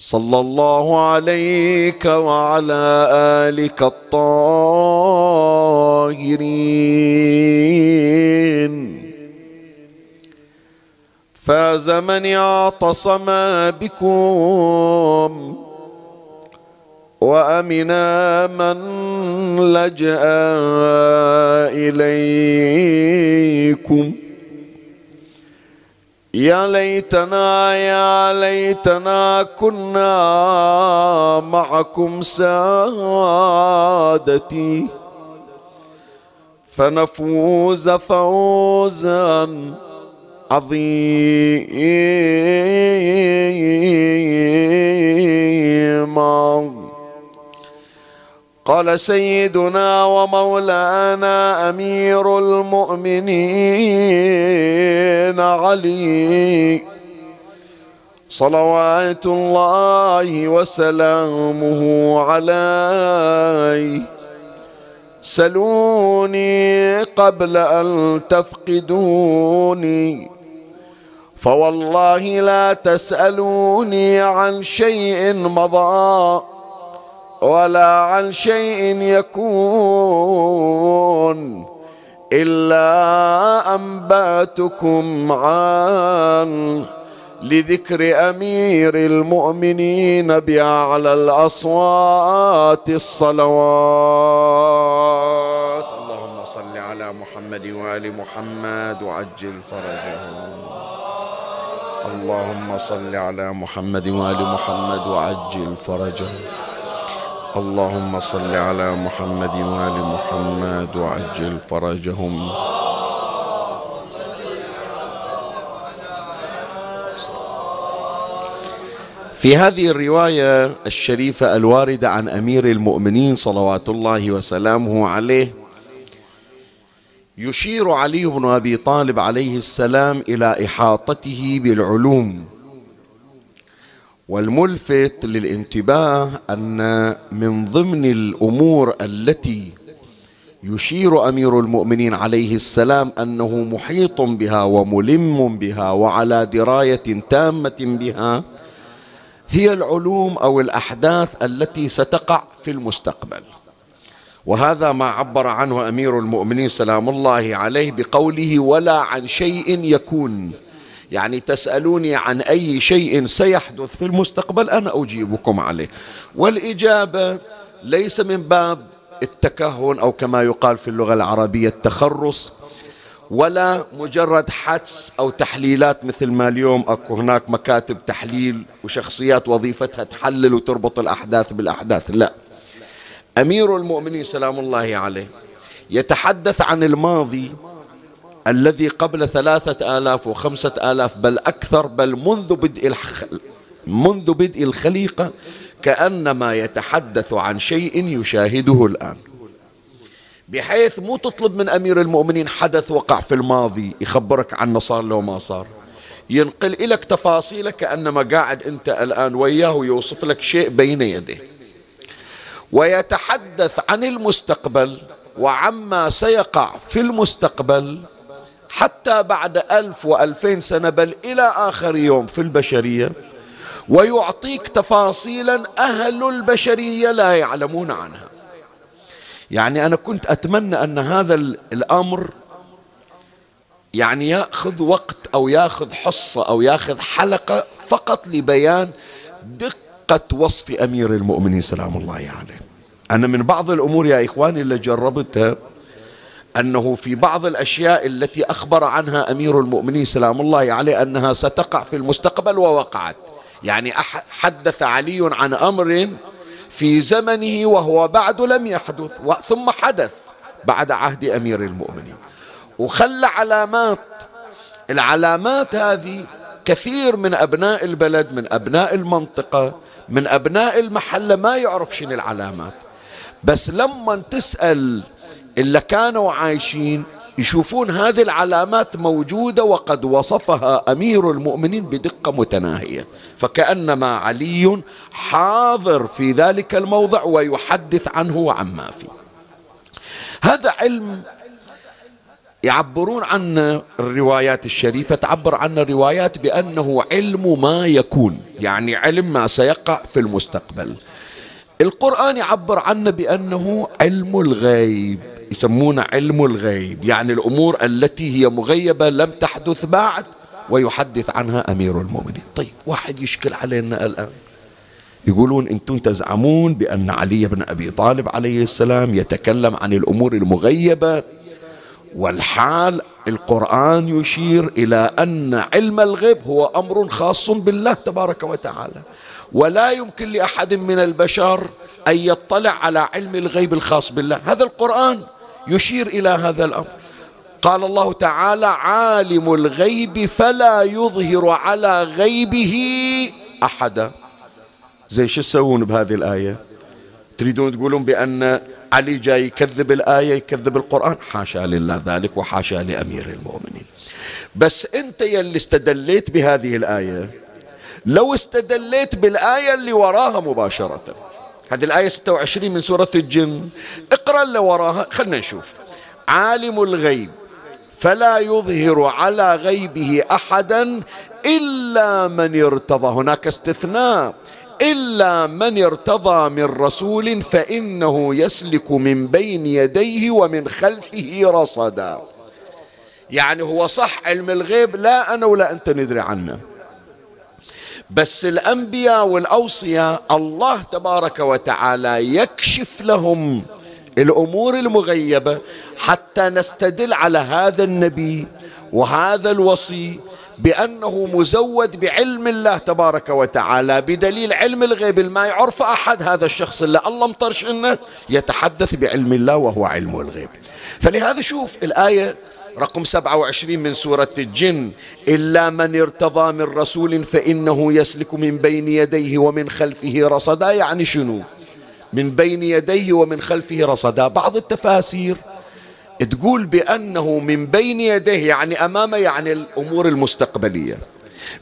صلى الله عليك وعلى آلك الطاهرين. فاز من اعتصم بكم وامنا من لجأ إليكم. يا ليتنا يا ليتنا كنا معكم سادتي. فنفوز فوزا عظيما. قال سيدنا ومولانا أمير المؤمنين علي. صلوات الله وسلامه عليه. سلوني قبل أن تفقدوني. فوالله لا تسألوني عن شيء مضى. ولا عن شيء يكون إلا أنباتكم عن لذكر أمير المؤمنين بأعلى الأصوات الصلوات. اللهم صل على محمد وآل محمد وعجل فرجهم. اللهم صل على محمد وآل محمد وعجل فرجهم. اللهم صل على محمد وآل محمد وعجل فرجهم. في هذه الرواية الشريفة الواردة عن أمير المؤمنين صلوات الله وسلامه عليه يشير علي بن أبي طالب عليه السلام إلى إحاطته بالعلوم. والملفت للانتباه أن من ضمن الأمور التي يشير أمير المؤمنين عليه السلام أنه محيط بها وملم بها وعلى دراية تامة بها هي العلوم أو الأحداث التي ستقع في المستقبل. وهذا ما عبر عنه أمير المؤمنين سلام الله عليه بقوله ولا عن شيء يكون. يعني تسألوني عن أي شيء سيحدث في المستقبل أنا أجيبكم عليه. والإجابة ليس من باب التكهن أو كما يقال في اللغة العربية التخرص ولا مجرد حدس أو تحليلات مثل ما اليوم أكو هناك مكاتب تحليل وشخصيات وظيفتها تحلل وتربط الأحداث بالأحداث لا. أمير المؤمنين سلام الله عليه يتحدث عن الماضي الذي قبل ثلاثة آلاف وخمسة آلاف بل أكثر بل منذ بدء. منذ بدء الخليقة كأنما يتحدث عن شيء يشاهده الآن بحيث مو تطلب من أمير المؤمنين حدث وقع في الماضي يخبرك عنه صار له ما صار ينقل لك تفاصيله كأنما قاعد أنت الآن وياه ويوصف لك شيء بين يديه ويتحدث عن المستقبل وعما سيقع في المستقبل حتى بعد ألف وألفين سنة بل إلى آخر يوم في البشرية ويعطيك تفاصيلا أهل البشرية لا يعلمون عنها. يعني أنا كنت أتمنى أن هذا الأمر يعني يأخذ وقت أو يأخذ حصة أو يأخذ حلقة فقط لبيان دقة وصف أمير المؤمنين سلام الله عليه. أنا من بعض الأمور يا إخواني اللي جربتها أنه في بعض الأشياء التي أخبر عنها أمير المؤمنين سلام الله عليه أنها ستقع في المستقبل ووقعت. يعني حدث علي عن أمر في زمنه وهو بعد لم يحدث ثم حدث بعد عهد أمير المؤمنين. وخلى علامات العلامات هذه كثير من أبناء البلد من أبناء المنطقة من أبناء المحلة ما يعرف شنو العلامات. بس لما تسأل اللي كانوا عايشين يشوفون هذه العلامات موجودة وقد وصفها أمير المؤمنين بدقة متناهية. فكأنما علي حاضر في ذلك الموضع ويحدث عنه وعما فيه. هذا علم يعبرون عن الروايات الشريفة تعبر عن الروايات بأنه علم ما يكون يعني علم ما سيقع في المستقبل. القرآن يعبر عنه بأنه علم الغيب. يسمونه علم الغيب يعني الأمور التي هي مغيبة لم تحدث بعد ويحدث عنها أمير المؤمنين. طيب واحد يشكل علينا الآن. يقولون أنتم تزعمون بأن علي بن أبي طالب عليه السلام يتكلم عن الأمور المغيبة والحال القرآن يشير إلى أن علم الغيب هو أمر خاص بالله تبارك وتعالى. ولا يمكن لأحد من البشر أن يطلع على علم الغيب الخاص بالله. هذا القرآن يشير إلى هذا الأمر. قال الله تعالى عالم الغيب فلا يظهر على غيبه أحدا. زي شو تسوون بهذه الآية؟ تريدون تقولون بأن علي جاي يكذب الآية يكذب القرآن؟ حاشا لله ذلك وحاشا لأمير المؤمنين. بس أنت يلي استدليت بهذه الآية. لو استدليت بالآية اللي وراها مباشرة هذه الآية 26 من سورة الجن. اقرأ اللي وراها خلنا نشوف. عالم الغيب فلا يظهر على غيبه أحدا إلا من ارتضى. هناك استثناء. إلا من ارتضى من رسول فإنه يسلك من بين يديه ومن خلفه رصدا. يعني هو صح علم الغيب لا أنا ولا أنت ندري عنه. بس الأنبياء والأوصياء الله تبارك وتعالى يكشف لهم الأمور المغيبة حتى نستدل على هذا النبي وهذا الوصي بأنه مزود بعلم الله تبارك وتعالى بدليل علم الغيب ما يعرف أحد هذا الشخص اللي الله مطرش إنه يتحدث بعلم الله وهو علم الغيب. فلهذا شوف الآية رقم 27 من سورة الجن. إلا من ارتضى من رسول فإنه يسلك من بين يديه ومن خلفه رصدا. يعني شنو؟ من بين يديه ومن خلفه رصدا. بعض التفاسير تقول بأنه من بين يديه يعني أمامه يعني الأمور المستقبلية.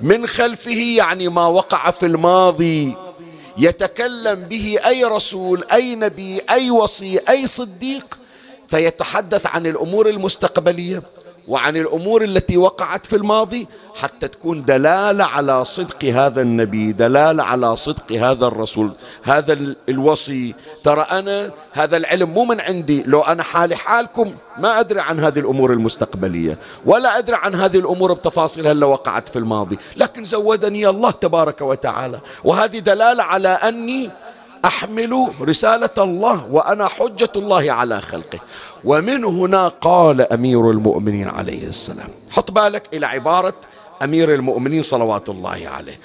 من خلفه يعني ما وقع في الماضي يتكلم به أي رسول أي نبي أي وصي أي صديق فيتحدث عن الأمور المستقبلية وعن الأمور التي وقعت في الماضي حتى تكون دلالة على صدق هذا النبي دلالة على صدق هذا الرسول هذا الوصي. ترى أنا هذا العلم مو من عندي. لو أنا حالي حالكم ما أدري عن هذه الأمور المستقبلية ولا أدري عن هذه الأمور بتفاصيلها اللي وقعت في الماضي. لكن زودني الله تبارك وتعالى. وهذه دلالة على أني احمل رسالة الله وأنا حجة الله على خلقه. ومن هنا قال أمير المؤمنين عليه السلام حط بالك إلى عبارة أمير المؤمنين صلوات الله عليه.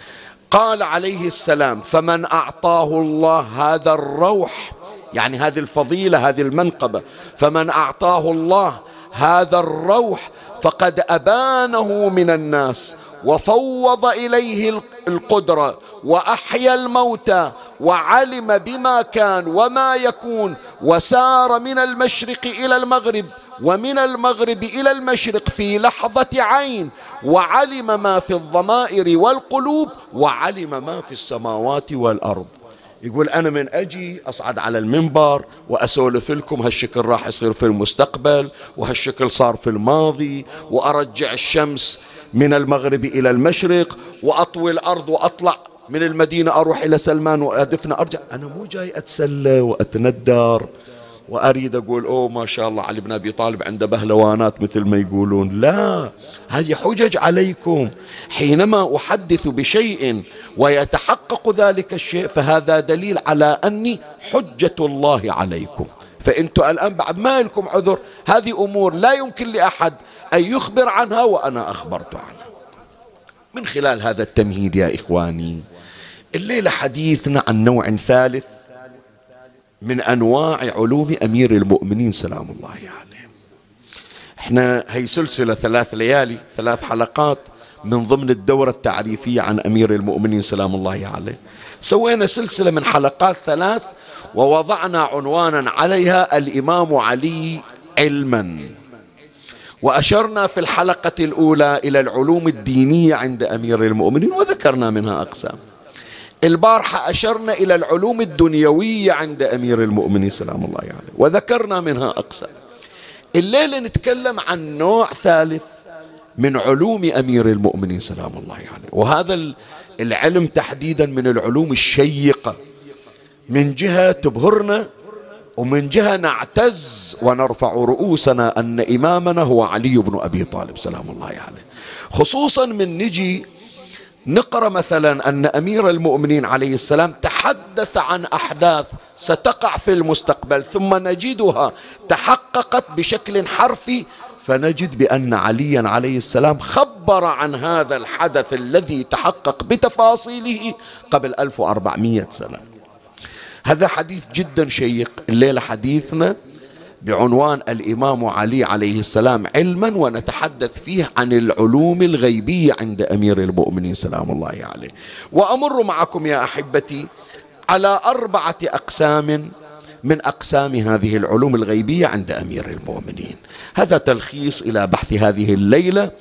قال عليه السلام فمن أعطاه الله هذا الروح يعني هذه الفضيلة هذه المنقبة فمن أعطاه الله هذا الروح فقد أبانه من الناس وفوض إليه القدرة وأحيا الموتى وعلم بما كان وما يكون وسار من المشرق إلى المغرب ومن المغرب إلى المشرق في لحظة عين وعلم ما في الضمائر والقلوب وعلم ما في السماوات والأرض. يقول أنا من أجي أصعد على المنبر وأسولف لكم هالشكل راح يصير في المستقبل وهالشكل صار في الماضي وأرجع الشمس من المغرب إلى المشرق وأطوي الأرض وأطلع من المدينة أروح إلى سلمان وأدفن أرجع. أنا مو جاي أتسلى وأتندر وأريد أقول أوه ما شاء الله علي بن أبي طالب عنده بهلوانات مثل ما يقولون. لا هذه حجج عليكم. حينما أحدث بشيء ويتحقق ذلك الشيء فهذا دليل على أني حجة الله عليكم. فأنتم الآن بعد ما لكم عذر هذه أمور لا يمكن لأحد أن يخبر عنها وأنا أخبرت عنها. من خلال هذا التمهيد يا إخواني الليلة حديثنا عن نوع ثالث من أنواع علوم أمير المؤمنين سلام الله عليه إحنا هي سلسلة ثلاث ليالي ثلاث حلقات من ضمن الدورة التعريفية عن أمير المؤمنين سلام الله عليه. سوينا سلسلة من حلقات ثلاث ووضعنا عنوانا عليها الإمام علي علما. وأشرنا في الحلقة الأولى إلى العلوم الدينية عند أمير المؤمنين وذكرنا منها أقسام. البارحة أشرنا إلى العلوم الدنيوية عند أمير المؤمنين سلام الله عليه. يعني وذكرنا منها أقسام. الليلة نتكلم عن نوع ثالث من علوم أمير المؤمنين سلام الله عليه. يعني وهذا العلم تحديدا من العلوم الشيقة. من جهة تبهرنا ومن جهة نعتز ونرفع رؤوسنا أن إمامنا هو علي بن أبي طالب سلام الله عليه. يعني خصوصا من نجي نقرأ مثلا أن أمير المؤمنين عليه السلام تحدث عن أحداث ستقع في المستقبل ثم نجدها تحققت بشكل حرفي فنجد بأن عليا عليه السلام خبر عن هذا الحدث الذي تحقق بتفاصيله قبل 1400 سنة. هذا حديث جدا شيق. الليلة حديثنا بعنوان الإمام علي عليه السلام علما ونتحدث فيه عن العلوم الغيبية عند أمير المؤمنين سلام الله عليه. وأمر معكم يا أحبتي على أربعة أقسام من أقسام هذه العلوم الغيبية عند أمير المؤمنين. هذا تلخيص إلى بحث هذه الليلة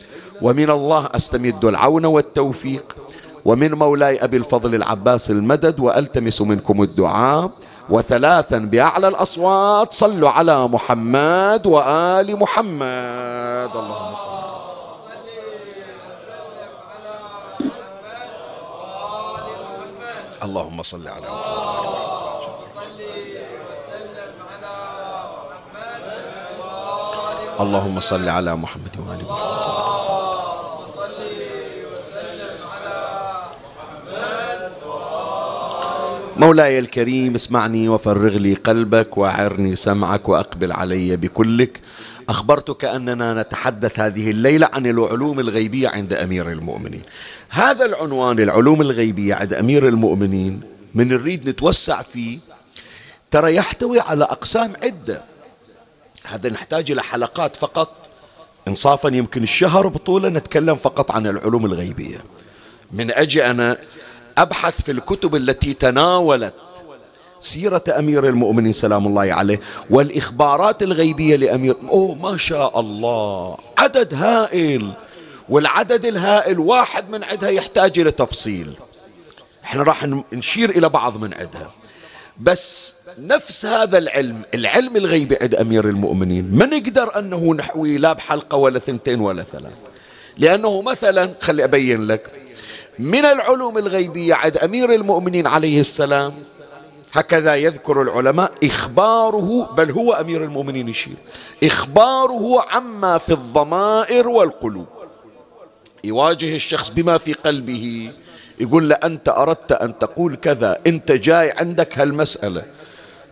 ومن الله أستمد العون والتوفيق. ومن مولاي أبي الفضل العباس المدد وألتمس منكم الدعاء. وثلاثا بأعلى الأصوات صلوا على محمد وآل محمد. اللهم صل اللهم صل على محمد. اللهم صل على محمد وآل محمد. مولاي الكريم اسمعني وفرغ لي قلبك واعرني سمعك وأقبل علي بكلك. أخبرتك أننا نتحدث هذه الليلة عن العلوم الغيبية عند أمير المؤمنين. هذا العنوان العلوم الغيبية عند أمير المؤمنين من نريد نتوسع فيه. ترى يحتوي على أقسام عدة. هذا نحتاج إلى حلقات فقط. انصافا يمكن الشهر بطوله نتكلم فقط عن العلوم الغيبية. من أجي أنا أبحث في الكتب التي تناولت. سيرة أمير المؤمنين سلام الله عليه والإخبارات الغيبية لأمير أوه ما شاء الله. عدد هائل. والعدد الهائل واحد من عدها يحتاج إلى تفصيل. إحنا راح نشير إلى بعض من عدها. بس نفس هذا العلم العلم الغيبي عند أمير المؤمنين ما نقدر أنه نحوي لا بحلقة ولا ثنتين ولا ثلاث لأنه مثلا خلي أبين لك من العلوم الغيبية عند أمير المؤمنين عليه السلام. هكذا يذكر العلماء إخباره بل هو أمير المؤمنين يشير. إخباره عما في الضمائر والقلوب. يواجه الشخص بما في قلبه. يقول له أنت أردت أن تقول كذا أنت جاي عندك هالمسألة.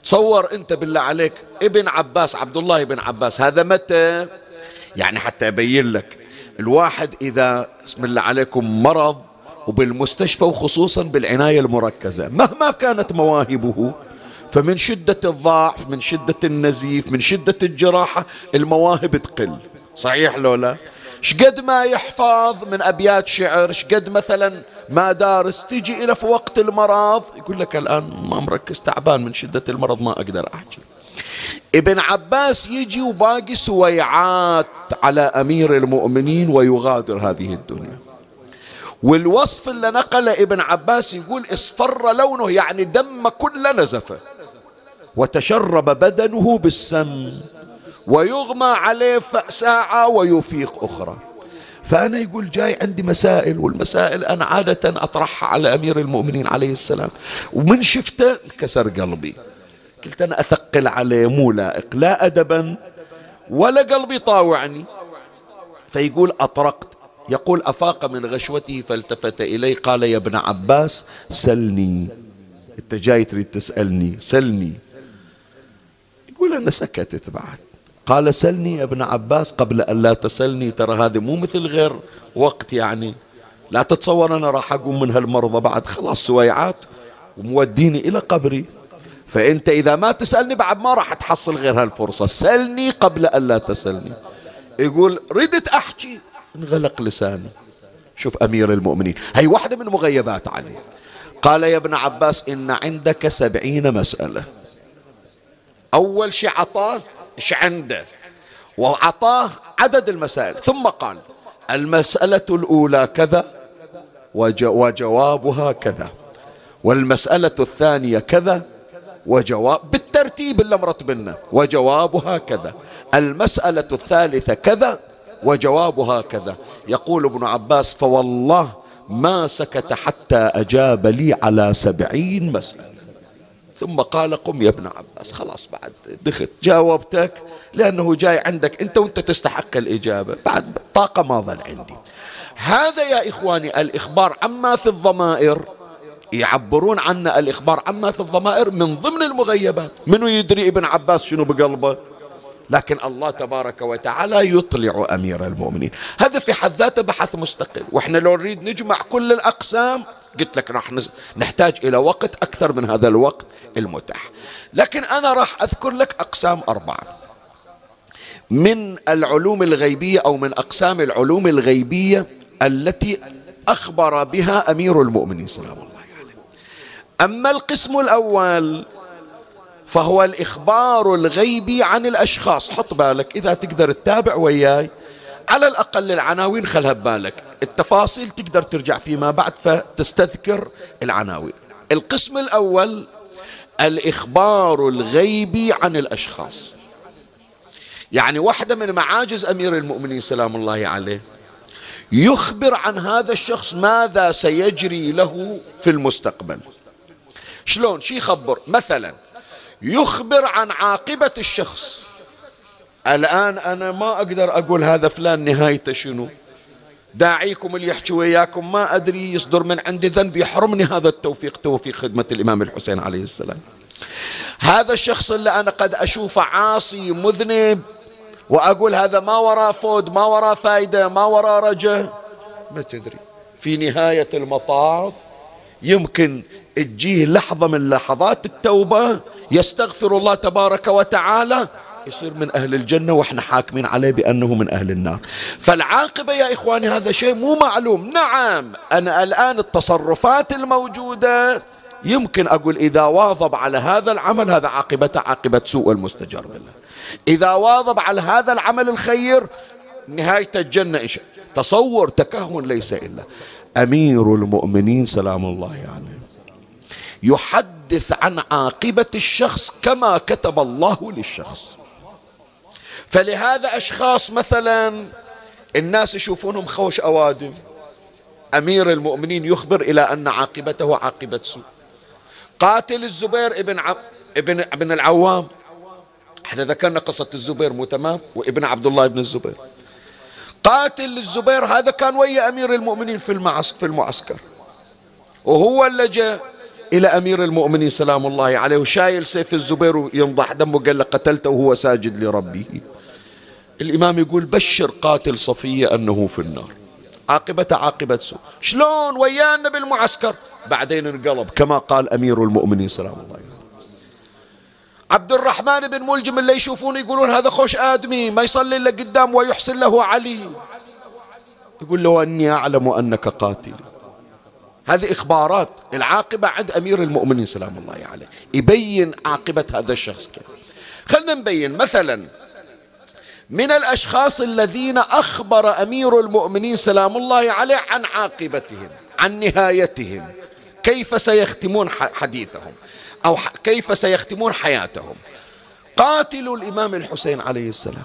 تصور أنت بالله عليك ابن عباس عبد الله بن عباس هذا متى؟ يعني حتى أبين لك الواحد إذا بسم الله عليكم مرض وبالمستشفى وخصوصا بالعناية المركزة. مهما كانت مواهبه فمن شدة الضعف من شدة النزيف من شدة الجراحة المواهب تقل. صحيح لو لا؟ شقد ما يحفظ من أبيات شعر؟ شقد مثلا ما دارس تيجي إلى في وقت المرض؟ يقول لك الآن ما مركز تعبان من شدة المرض ما أقدر أحكي. ابن عباس يجي وباقي سويعات على أمير المؤمنين ويغادر هذه الدنيا. والوصف اللي نقله ابن عباس يقول اصفر لونه يعني دم كل نزفة. وتشرب بدنه بالسم ويغمى عليه ساعة ويفيق أخرى. فأنا يقول جاي عندي مسائل والمسائل أنا عادة أطرحها على أمير المؤمنين عليه السلام. ومن شفته كسر قلبي. قلت أنا أثقل عليه مو لائق لا أدبا ولا قلبي طاوعني. فيقول أطرقت. يقول أفاق من غشوته فالتفت إلي قال يا ابن عباس سلني. أنت جاي تريد تسألني. سلني. يقول أنا سكتت بعد. قال سلني يا ابن عباس قبل أن لا تسألني ترى هذه مو مثل غير وقت يعني. لا تتصور أنا راح أقوم من هالمرضى بعد. خلاص سويعات وموديني إلى قبري. فأنت إذا ما تسألني بعد ما راح تحصل غير هالفرصة. سلني قبل أن لا تسألني يقول ردت أحكي. انغلق لساني شوف أمير المؤمنين. هي واحدة من مغيبات علي. قال يا ابن عباس إن عندك سبعين مسألة. أول شيء عطاه إيش عنده؟ وعطاه عدد المسائل. ثم قال المسألة الأولى كذا وجوابها كذا. والمسألة الثانية كذا وجواب بالترتيب اللي مرتبنا وجوابها كذا. المسألة الثالثة كذا وجوابها كذا يقول ابن عباس فوالله ما سكت حتى أجاب لي على سبعين مسألة. ثم قال قم يا ابن عباس خلاص بعد دخت جاوبتك لأنه جاي عندك أنت وأنت تستحق الإجابة. بعد طاقة ما ظل عندي. هذا يا إخواني الإخبار عما في الضمائر يعبرون عنا الإخبار عما في الضمائر من ضمن المغيبات. منو يدري ابن عباس شنو بقلبه؟ لكن الله تبارك وتعالى يطلع أمير المؤمنين. هذا في حد ذاته بحث مستقل. وإحنا لو نريد نجمع كل الأقسام قلت لك راح نحتاج إلى وقت أكثر من هذا الوقت المتاح. لكن أنا راح أذكر لك أقسام أربعة. من العلوم الغيبية أو من أقسام العلوم الغيبية التي أخبر بها أمير المؤمنين سلام الله عليه. أما القسم الأول فهو الإخبار الغيبي عن الأشخاص. حط بالك إذا تقدر تتابع وياي على الأقل العناوين خلها ببالك. التفاصيل تقدر ترجع فيما بعد فتستذكر العناوين. القسم الأول الإخبار الغيبي عن الأشخاص. يعني واحدة من معاجز أمير المؤمنين سلام الله عليه يخبر عن هذا الشخص ماذا سيجري له في المستقبل. شلون؟ شي يخبر. مثلا يخبر عن عاقبة الشخص. الآن أنا ما أقدر أقول هذا فلان نهايته شنو. داعيكم اللي يحكي وياكم ما أدري يصدر من عندي ذنب يحرمني هذا التوفيق توفيق خدمة الإمام الحسين عليه السلام. هذا الشخص اللي أنا قد أشوفه عاصي مذنب وأقول هذا ما وراه فود ما وراه فايدة ما وراه رجاء. ما تدري. في نهاية المطاف يمكن تجيه لحظة من لحظات التوبة. يستغفر الله تبارك وتعالى. يصير من أهل الجنة وإحنا حاكمين عليه بأنه من أهل النار. فالعاقبة يا إخواني هذا شيء مو معلوم. نعم أنا الآن التصرفات الموجودة يمكن أقول إذا واظب على هذا العمل هذا عاقبته عاقبة سوء المستجر بالله. إذا واظب على هذا العمل الخير نهاية الجنة إيش تصور تكهن ليس إلا. أمير المؤمنين سلام الله عليه. يعني يحدث عن عاقبة الشخص كما كتب الله للشخص. فلهذا أشخاص مثلا الناس يشوفونهم خوش أوادم. أمير المؤمنين يخبر إلى أن عاقبته عاقبة سوء. قاتل الزبير ابن عب ابن ابن العوام. إحنا ذكرنا قصة الزبير مو تمام؟ وابن عبد الله بن الزبير. قاتل الزبير هذا كان ويا أمير المؤمنين في في المعسكر. وهو اللي جاء إلى أمير المؤمنين سلام الله عليه وشايل سيف الزبير وينضح دمه قال له قتلته وهو ساجد لربه. الإمام يقول بشر قاتل صفية أنه في النار. عاقبة عاقبة سوء. شلون ويانا بالمعسكر؟ بعدين انقلب كما قال أمير المؤمنين سلام الله عليه. عبد الرحمن بن ملجم اللي يشوفون يقولون هذا خوش آدمي ما يصلي إلا قدام ويحسن له علي. يقول له أني أعلم أنك قاتل. هذه إخبارات العاقبة عند أمير المؤمنين سلام الله عليه. يبين عاقبة هذا الشخص كيف. خلنا نبين مثلا من الأشخاص الذين أخبر أمير المؤمنين سلام الله عليه عن عاقبتهم عن نهايتهم كيف سيختمون حديثهم. أو كيف سيختمون حياتهم. قاتلوا الإمام الحسين عليه السلام.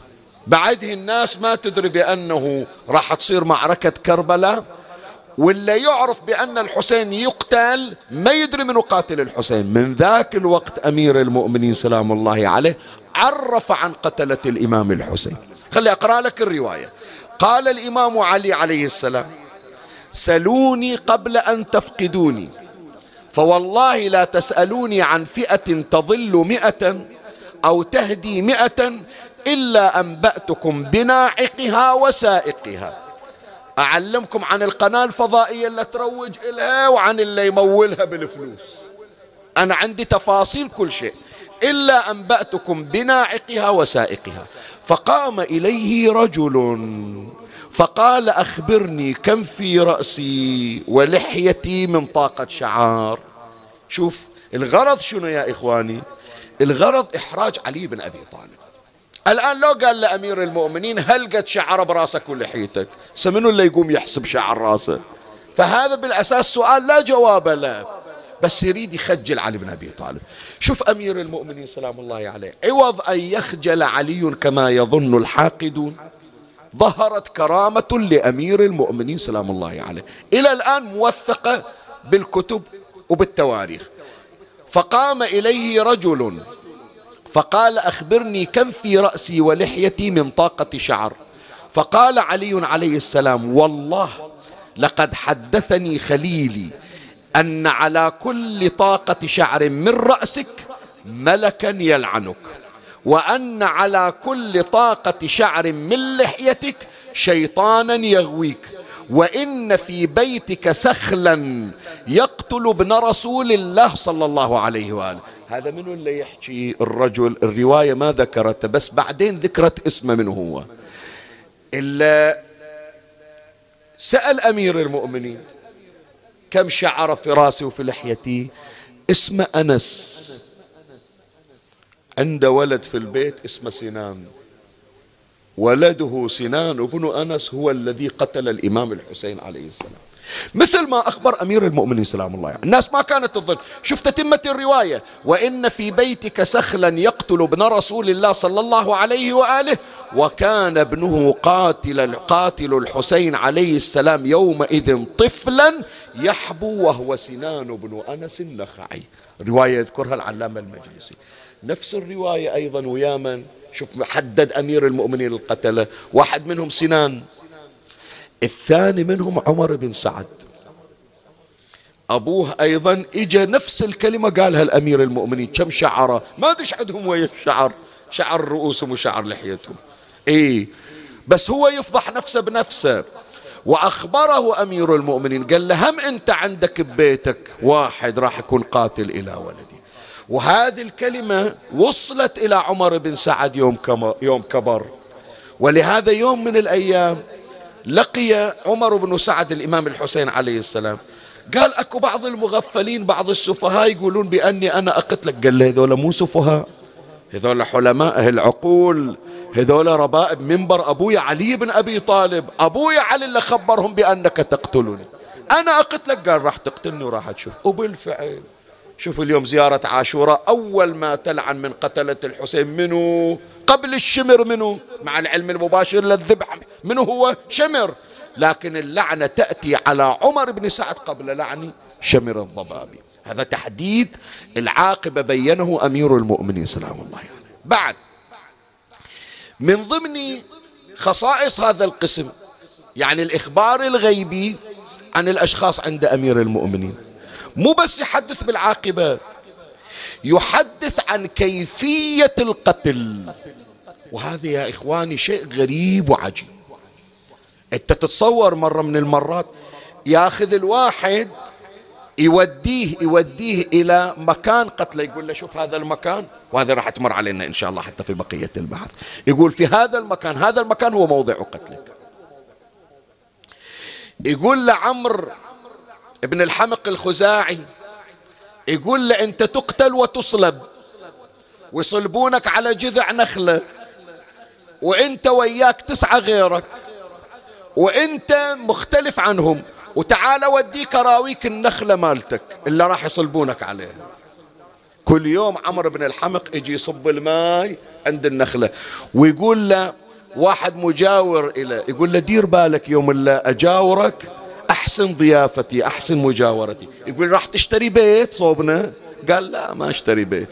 بعده الناس ما تدري بأنه راح تصير معركة كربلاء ولا يعرف بأن الحسين يقتل ما يدري من قاتل الحسين. من ذاك الوقت أمير المؤمنين سلام الله عليه عرف عن قتلة الإمام الحسين. خلي أقرأ لك الرواية. قال الإمام علي عليه السلام سلوني قبل أن تفقدوني. فوالله لا تسألوني عن فئة تظل مئة أو تهدي مئة إلا أنبأتكم بناعقها وسائقها. أعلمكم عن القناة الفضائية اللي تروج إلها وعن اللي يمولها بالفلوس. أنا عندي تفاصيل كل شيء. إلا أنبأتكم بناعقها وسائقها. فقام إليه رجل فقال أخبرني كم في رأسي ولحيتي من طاقة شعار. شوف الغرض شنو يا إخواني؟ الغرض إحراج علي بن أبي طالب. الآن لو قال لأمير المؤمنين هل قد شعر براسك ولحيتك؟ سمنو اللي يقوم يحسب شعر راسه؟ فهذا بالأساس سؤال لا جواب له بس يريد يخجل علي بن أبي طالب. شوف أمير المؤمنين سلام الله عليه عوض أن يخجل علي كما يظن الحاقدون. ظهرت كرامة لأمير المؤمنين سلام الله عليه. إلى الآن موثقة بالكتب وبالتواريخ. فقام إليه رجل فقال أخبرني كم في رأسي ولحيتي من طاقة شعر. فقال علي عليه السلام والله لقد حدثني خليلي أن على كل طاقة شعر من رأسك ملكا يلعنك. وأن على كل طاقة شعر من لحيتك شيطانا يغويك. وإن في بيتك سخلا يقتل ابن رسول الله صلى الله عليه وآله. هذا منو اللي يحكي الرجل؟ الرواية ما ذكرته بس بعدين ذكرت اسمه من هو. إلا سأل أمير المؤمنين كم شعر في راسي وفي لحيتي؟ اسمه أنس. عنده ولد في البيت اسمه سنان. ولده سنان ابن أنس هو الذي قتل الإمام الحسين عليه السلام. مثل ما أخبر أمير المؤمنين سلام الله عليه. الناس ما كانت تظن. شفت تتمة الرواية. وإن في بيتك سخلا يقتل ابن رسول الله صلى الله عليه وآله وكان ابنه قاتل قاتل الحسين عليه السلام يومئذ طفلا يحبو وهو سنان بن أنس النخعي. رواية يذكرها العلامة المجلسي. نفس الرواية أيضا ويا من؟ شوف حدد أمير المؤمنين القتلة واحد منهم سنان. الثاني منهم عمر بن سعد. أبوه أيضا إجا نفس الكلمة قالها الأمير المؤمنين كم شعرة؟ ما أدري عندهم ويا الشعر شعر رؤوسهم وشعر لحيتهم. إيه بس هو يفضح نفسه بنفسه. وأخبره أمير المؤمنين قال له هم أنت عندك ببيتك؟ واحد راح يكون قاتل إلى ولدي. وهذه الكلمة وصلت إلى عمر بن سعد يوم يوم كبر. ولهذا يوم من الأيام لقي عمر بن سعد الإمام الحسين عليه السلام. قال أكو بعض المغفلين بعض السفهاء يقولون بأني أنا أقتلك. قال له هذول مو سفهاء هذول حلماء أهل العقول هذول ربائب منبر أبويا علي بن أبي طالب. أبويا علي اللي خبرهم بأنك تقتلني. أنا أقتلك؟ قال راح تقتلني وراح تشوف. وبالفعل شوف اليوم زيارة عاشوراء أول ما تلعن من قتلة الحسين منو؟ قبل الشمر منو؟ مع العلم المباشر للذبح منو هو؟ شمر. لكن اللعنة تأتي على عمر بن سعد قبل لعن شمر الضبابي. هذا تحديد العاقبة بينه أمير المؤمنين سلام الله عليه. يعني. بعد من ضمن خصائص هذا القسم يعني الإخبار الغيبي عن الأشخاص عند أمير المؤمنين. مو بس يحدث بالعاقبة يحدث عن كيفية القتل. وهذا يا إخواني شيء غريب وعجيب. أنت تتصور مرة من المرات ياخذ الواحد يوديه يوديه إلى مكان قتله يقول له شوف هذا المكان وهذا راح تمر علينا إن شاء الله حتى في بقية البحث يقول في هذا المكان هذا المكان هو موضع قتلك. يقول لعمر ابن الحمق الخزاعي يقول له أنت تقتل وتصلب ويصلبونك على جذع نخلة وانت وياك تسعة غيرك وانت مختلف عنهم وتعال وديك اراويك النخلة مالتك اللي راح يصلبونك عليها. كل يوم عمرو بن الحمق يجي يصب الماي عند النخلة ويقول له واحد مجاور إلى يقول له دير بالك يوم اللي أجاورك أحسن ضيافتي أحسن مجاورتي. يقول راح تشتري بيت صوبنا؟ قال لا ما أشتري بيت.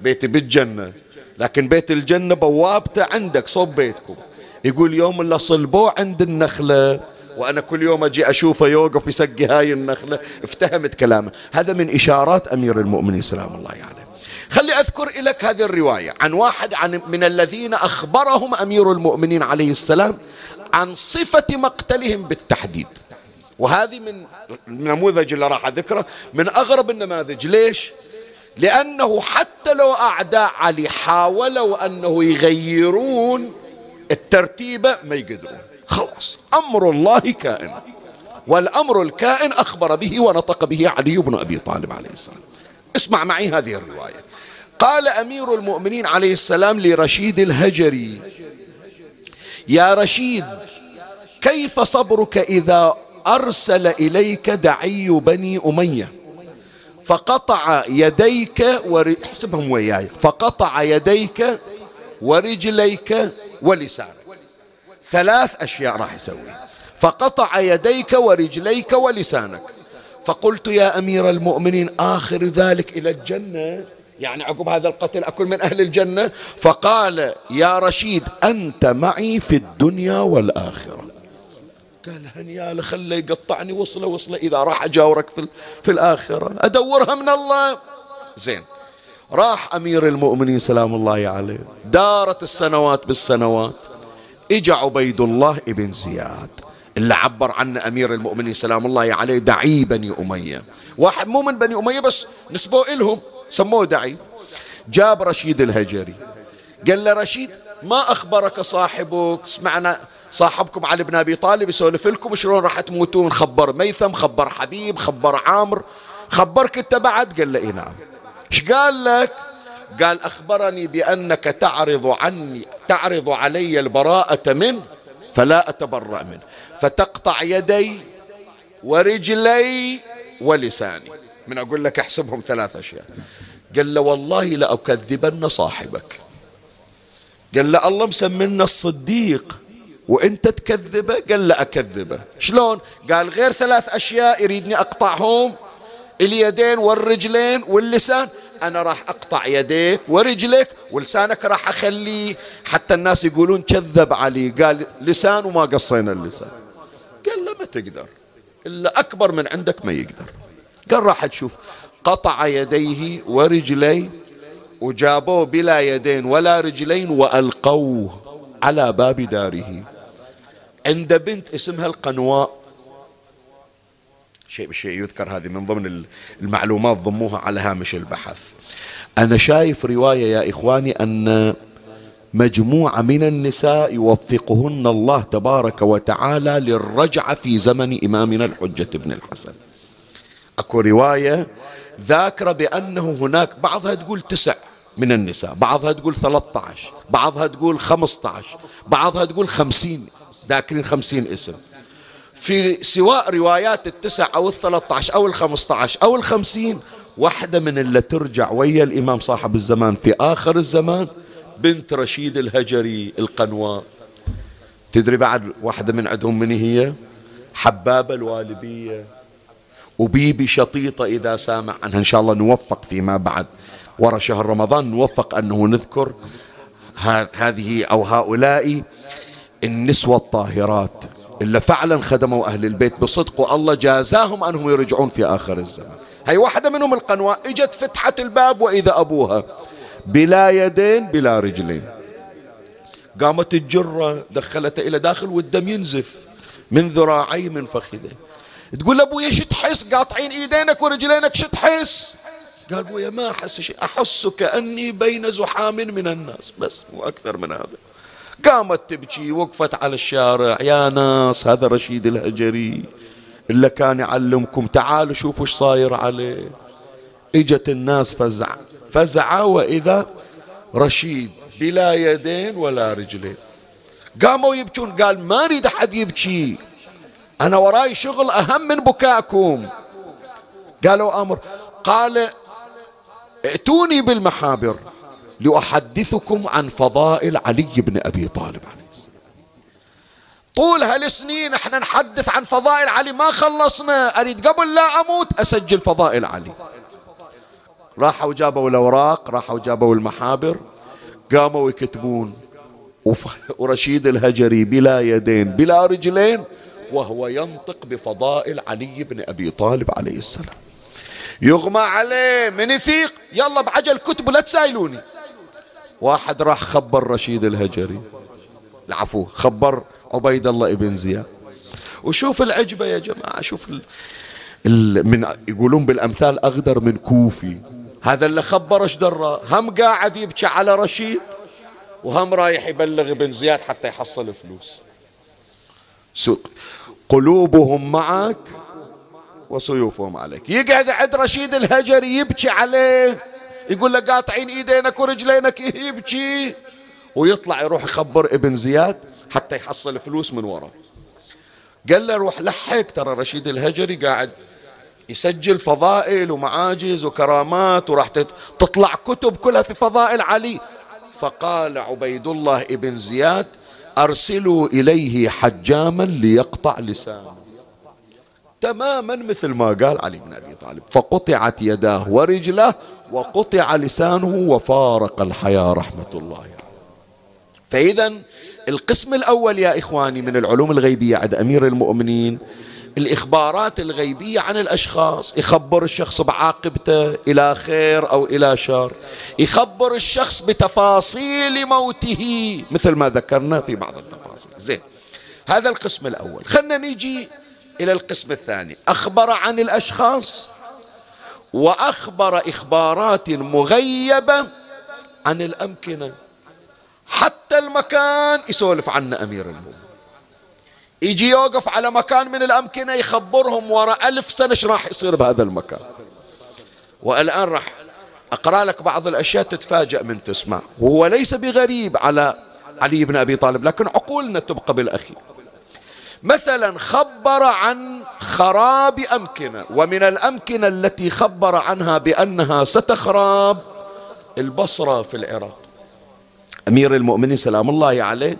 بيتي بالجنة. لكن بيت الجنة بوابته عندك صوب بيتكم. يقول يوم اللي صلبوه عند النخلة وأنا كل يوم أجي أشوفه يوقف يسقي هاي النخلة افتهمت كلامه. هذا من إشارات أمير المؤمنين سلام الله عليه. يعني. خلي أذكر لك هذه الرواية عن واحد عن من الذين أخبرهم أمير المؤمنين عليه السلام عن صفة مقتلهم بالتحديد. وهذه من النموذج اللي راح أذكره من أغرب النماذج. ليش؟ لأنه حتى لو أعداء علي حاولوا أنه يغيرون الترتيبة ما يقدرون. خلاص أمر الله كائن. والأمر الكائن أخبر به ونطق به علي بن أبي طالب عليه السلام. اسمع معي هذه الرواية. قال أمير المؤمنين عليه السلام لرشيد الهجري يا رشيد كيف صبرك إذا أرسل إليك دعي بني أمية فقطع يديك ور... احسبهم وياي فقطع يديك ورجليك ولسانك. ثلاث أشياء راح يسوي. فقطع يديك ورجليك ولسانك. فقلت يا أمير المؤمنين آخر ذلك إلى الجنة؟ يعني عقب هذا القتل أكون من أهل الجنة؟ فقال يا رشيد أنت معي في الدنيا والآخرة. قال هنيا خله يقطعني وصلة وصلة إذا راح أجاورك في, في الآخرة. أدورها من الله. زين. راح أمير المؤمنين سلام الله عليه. دارت السنوات بالسنوات. إجا عبيد الله ابن زياد. اللي عبر عنه أمير المؤمنين سلام الله عليه دعي بني أمية. واحد مو من بني أمية بس نسبوه إلهم. سموه دعي. جاب رشيد الهجري. قال له رشيد ما أخبرك صاحبك؟ سمعنا صاحبكم علي بن أبي طالب يسولف لكم شلون راح تموتون. خبر ميثم خبر حبيب خبر عامر. خبرك انت بعد؟ قال له إيه نعم. إيش قال لك؟ قال أخبرني بأنك تعرض عني تعرض علي البراءة منه فلا أتبرأ منه. فتقطع يدي ورجلي ولساني. من أقول لك احسبهم ثلاث أشياء. قال له والله لأكذبن صاحبك. قال له الله مسمينا الصديق. وانت تكذبه قال له اكذبه شلون؟ قال غير ثلاث أشياء يريدني أقطعهم. اليدين والرجلين واللسان. أنا راح أقطع يديك ورجلك ولسانك راح اخليه حتى الناس يقولون كذب علي. قال لسان وما قصينا اللسان. قال له ما تقدر. إلا أكبر من عندك ما يقدر. قال راح تشوف. قطع يديه ورجليه وجابوه بلا يدين ولا رجلين وألقوه على باب داره. عند بنت اسمها القنواء. شيء بالشيء يذكر هذه من ضمن المعلومات ضموها على هامش البحث. أنا شايف رواية يا إخواني أن مجموعة من النساء يوفقهن الله تبارك وتعالى للرجعة في زمن إمامنا الحجة بن الحسن. أكو رواية ذاكرة بأنه هناك بعضها تقول تسع من النساء بعضها تقول 13 بعضها تقول 15 بعضها تقول 50 ذاكرين 50 اسم. في سواء روايات التسع أو الثلاثة عشر أو الخمسة عشر أو الخمسين واحدة من اللي ترجع ويا الإمام صاحب الزمان في آخر الزمان بنت رشيد الهجري القنواء تدري بعد واحدة من عندهم من هي؟ حبابة الوالبية. وبيبي شطيطة إذا سامع عنها. إن شاء الله نوفق فيما بعد. ورا شهر رمضان نوفق أنه نذكر هذه أو هؤلاء النسوة الطاهرات إلا فعلا خدموا أهل البيت بصدق والله جازاهم أنهم يرجعون في آخر الزمان. هي واحدة منهم القنواء إجت فتحت الباب وإذا أبوها بلا يدين بلا رجلين. قامت الجرة دخلته إلى داخل والدم ينزف من ذراعي من فخذه. تقول أبويا شو تحس؟ قاطعين إيدينك ورجلينك شو تحس؟ قال أبويا ما أحس شيء أحس كأني بين زحام من الناس بس مو أكثر من هذا. قامت تبكي وقفت على الشارع. يا ناس هذا رشيد الهجري اللي كان يعلمكم تعالوا شوفوا إيش صاير عليه. إجت الناس فزع. فزع وإذا رشيد بلا يدين ولا رجلين. قاموا يبكون. قال ما أريد أحد يبكي. أنا وراي شغل أهم من بكاءكم. قالوا أمر. قال ائتوني بالمحابر. لأحدثكم عن فضائل علي بن أبي طالب عليه السلام. طول هالسنين إحنا نحدث عن فضائل علي ما خلصنا. أريد قبل لا أموت أسجل فضائل علي. راحوا جابوا الأوراق راحوا جابوا المحابر قاموا يكتبون. ورشيد الهجري بلا يدين بلا رجلين وهو ينطق بفضائل علي بن أبي طالب عليه السلام. يغمى عليه من يفيق يلا بعجل كتب لا تسايلوني. واحد راح خبر رشيد الهجري. العفو خبر عبيد الله ابن زياد. وشوف العجبة يا جماعة شوف ال... ال... من يقولون بالأمثال أغدر من كوفي. هذا اللي خبر إيش درى هم قاعد يبكي على رشيد وهم رايح يبلغ ابن زياد حتى يحصل فلوس. سوق قلوبهم معك وسيوفهم عليك. يقعد عند رشيد الهجري يبكي عليه. يقول له قاطعين إيدينك ورجلينك يبكي. ويطلع يروح يخبر ابن زياد حتى يحصل فلوس من وراه قال له روح لحق ترى رشيد الهجري قاعد يسجل فضائل ومعاجز وكرامات وراح تطلع كتب كلها في فضائل علي. فقال عبيد الله ابن زياد أرسلوا إليه حجاما ليقطع لسانه. تماما مثل ما قال علي بن أبي طالب. فقطعت يداه ورجله وقطع لسانه وفارق الحياة رحمة الله. عليه فإذا القسم الأول يا إخواني من العلوم الغيبية عند أمير المؤمنين الإخبارات الغيبية عن الأشخاص يخبر الشخص بعاقبته إلى خير أو إلى شر يخبر الشخص بتفاصيل موته مثل ما ذكرنا في بعض التفاصيل. زين هذا القسم الأول. خلنا نيجي إلى القسم الثاني. أخبر عن الأشخاص وأخبر إخبارات مغيبة عن الأمكنة. حتى المكان يسولف عنه أمير المؤمنين. يجي يوقف على مكان من الأمكنة يخبرهم وراء ألف سنة إيش راح يصير بهذا المكان. والآن راح أقرأ لك بعض الأشياء تتفاجأ من تسمع. وهو ليس بغريب على علي بن أبي طالب لكن عقولنا تبقى بالأخير. مثلا خبر عن خراب أمكنة ومن الأمكنة التي خبر عنها بأنها ستخراب البصرة في العراق. أمير المؤمنين سلام الله عليه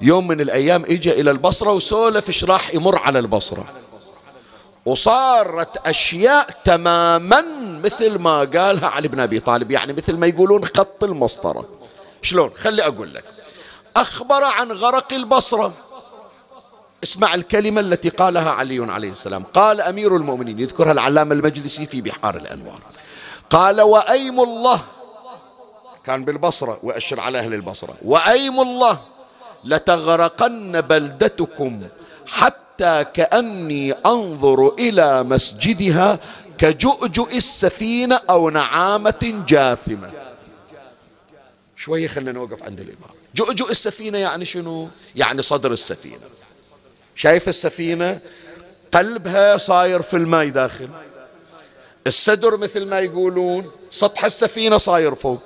يوم من الأيام إجا إلى البصرة وسولف إيش راح يمر على البصرة. وصارت أشياء تماما مثل ما قالها علي بن أبي طالب يعني مثل ما يقولون خط المسطرة. شلون؟ خلي أقول لك. أخبر عن غرق البصرة. اسمع الكلمة التي قالها علي عليه السلام. قال أمير المؤمنين يذكرها العلامة المجلسي في بحار الأنوار. قال وأيم الله كان بالبصرة وأشر على أهل البصرة. وأيم الله لتغرقن بلدتكم حتى كأني أنظر إلى مسجدها كجؤجؤ السفينة أو نعامة جاثمة. شوية خلينا نوقف عند العبارة جؤجؤ السفينة يعني شنو؟ يعني صدر السفينة. شايف السفينة؟ قلبها صاير في الماء داخل. السدر مثل ما يقولون سطح السفينة صاير فوق.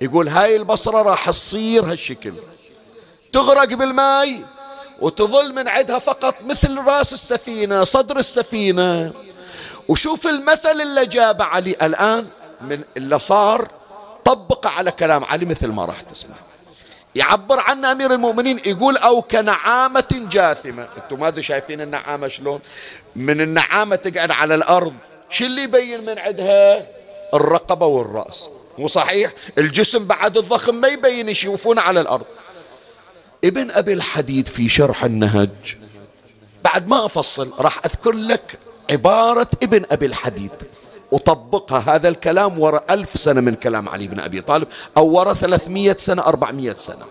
يقول هاي البصرة راح تصير هالشكل. تغرق بالماء وتظل من عندها فقط مثل راس السفينة صدر السفينة. وشوف المثل اللي جاب علي الآن من اللي صار طبق على كلام علي مثل ما راح تسمع. يعبر عن أمير المؤمنين يقول أو كنعامة جاثمة. أنتم ما شايفين النعامة شلون؟ من النعامة تقعد على الأرض. شو اللي يبين من عندها؟ الرقبة والرأس. مو صحيح؟ الجسم بعد الضخم ما يبين يشوفون على الأرض. ابن أبي الحديد في شرح النهج بعد ما أفصل راح أذكر لك عبارة ابن أبي الحديد. وطبقها هذا الكلام وراء ألف سنة من كلام علي بن أبي طالب أو وراء ثلاثمية سنة أربعمية سنة.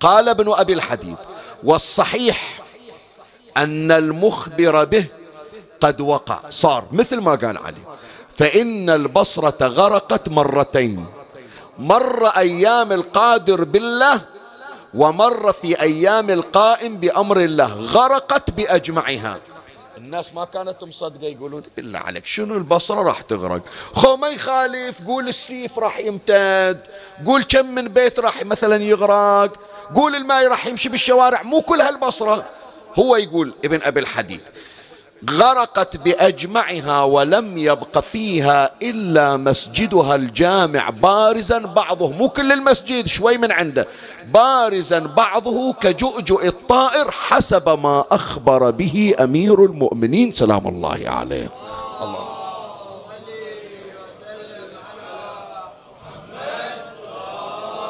قال ابن أبي الحديد والصحيح أن المخبر به قد وقع صار مثل ما قال علي. فإن البصرة غرقت مرتين مر أيام القادر بالله ومر في أيام القائم بأمر الله غرقت بأجمعها. الناس ما كانت مصدقة يقولون بالله عليك شنو البصرة راح تغرق؟ خو ما يخالف قول السيف راح يمتد قول كم من بيت راح مثلا يغرق قول الماء راح يمشي بالشوارع مو كل هالبصرة. هو يقول ابن أبي الحديد غرقت بأجمعها ولم يبق فيها إلا مسجدها الجامع. بارزا بعضه مو كل المسجد شوي من عنده. بارزا بعضه كجؤجؤ الطائر حسب ما أخبر به أمير المؤمنين. سلام الله عليه. الله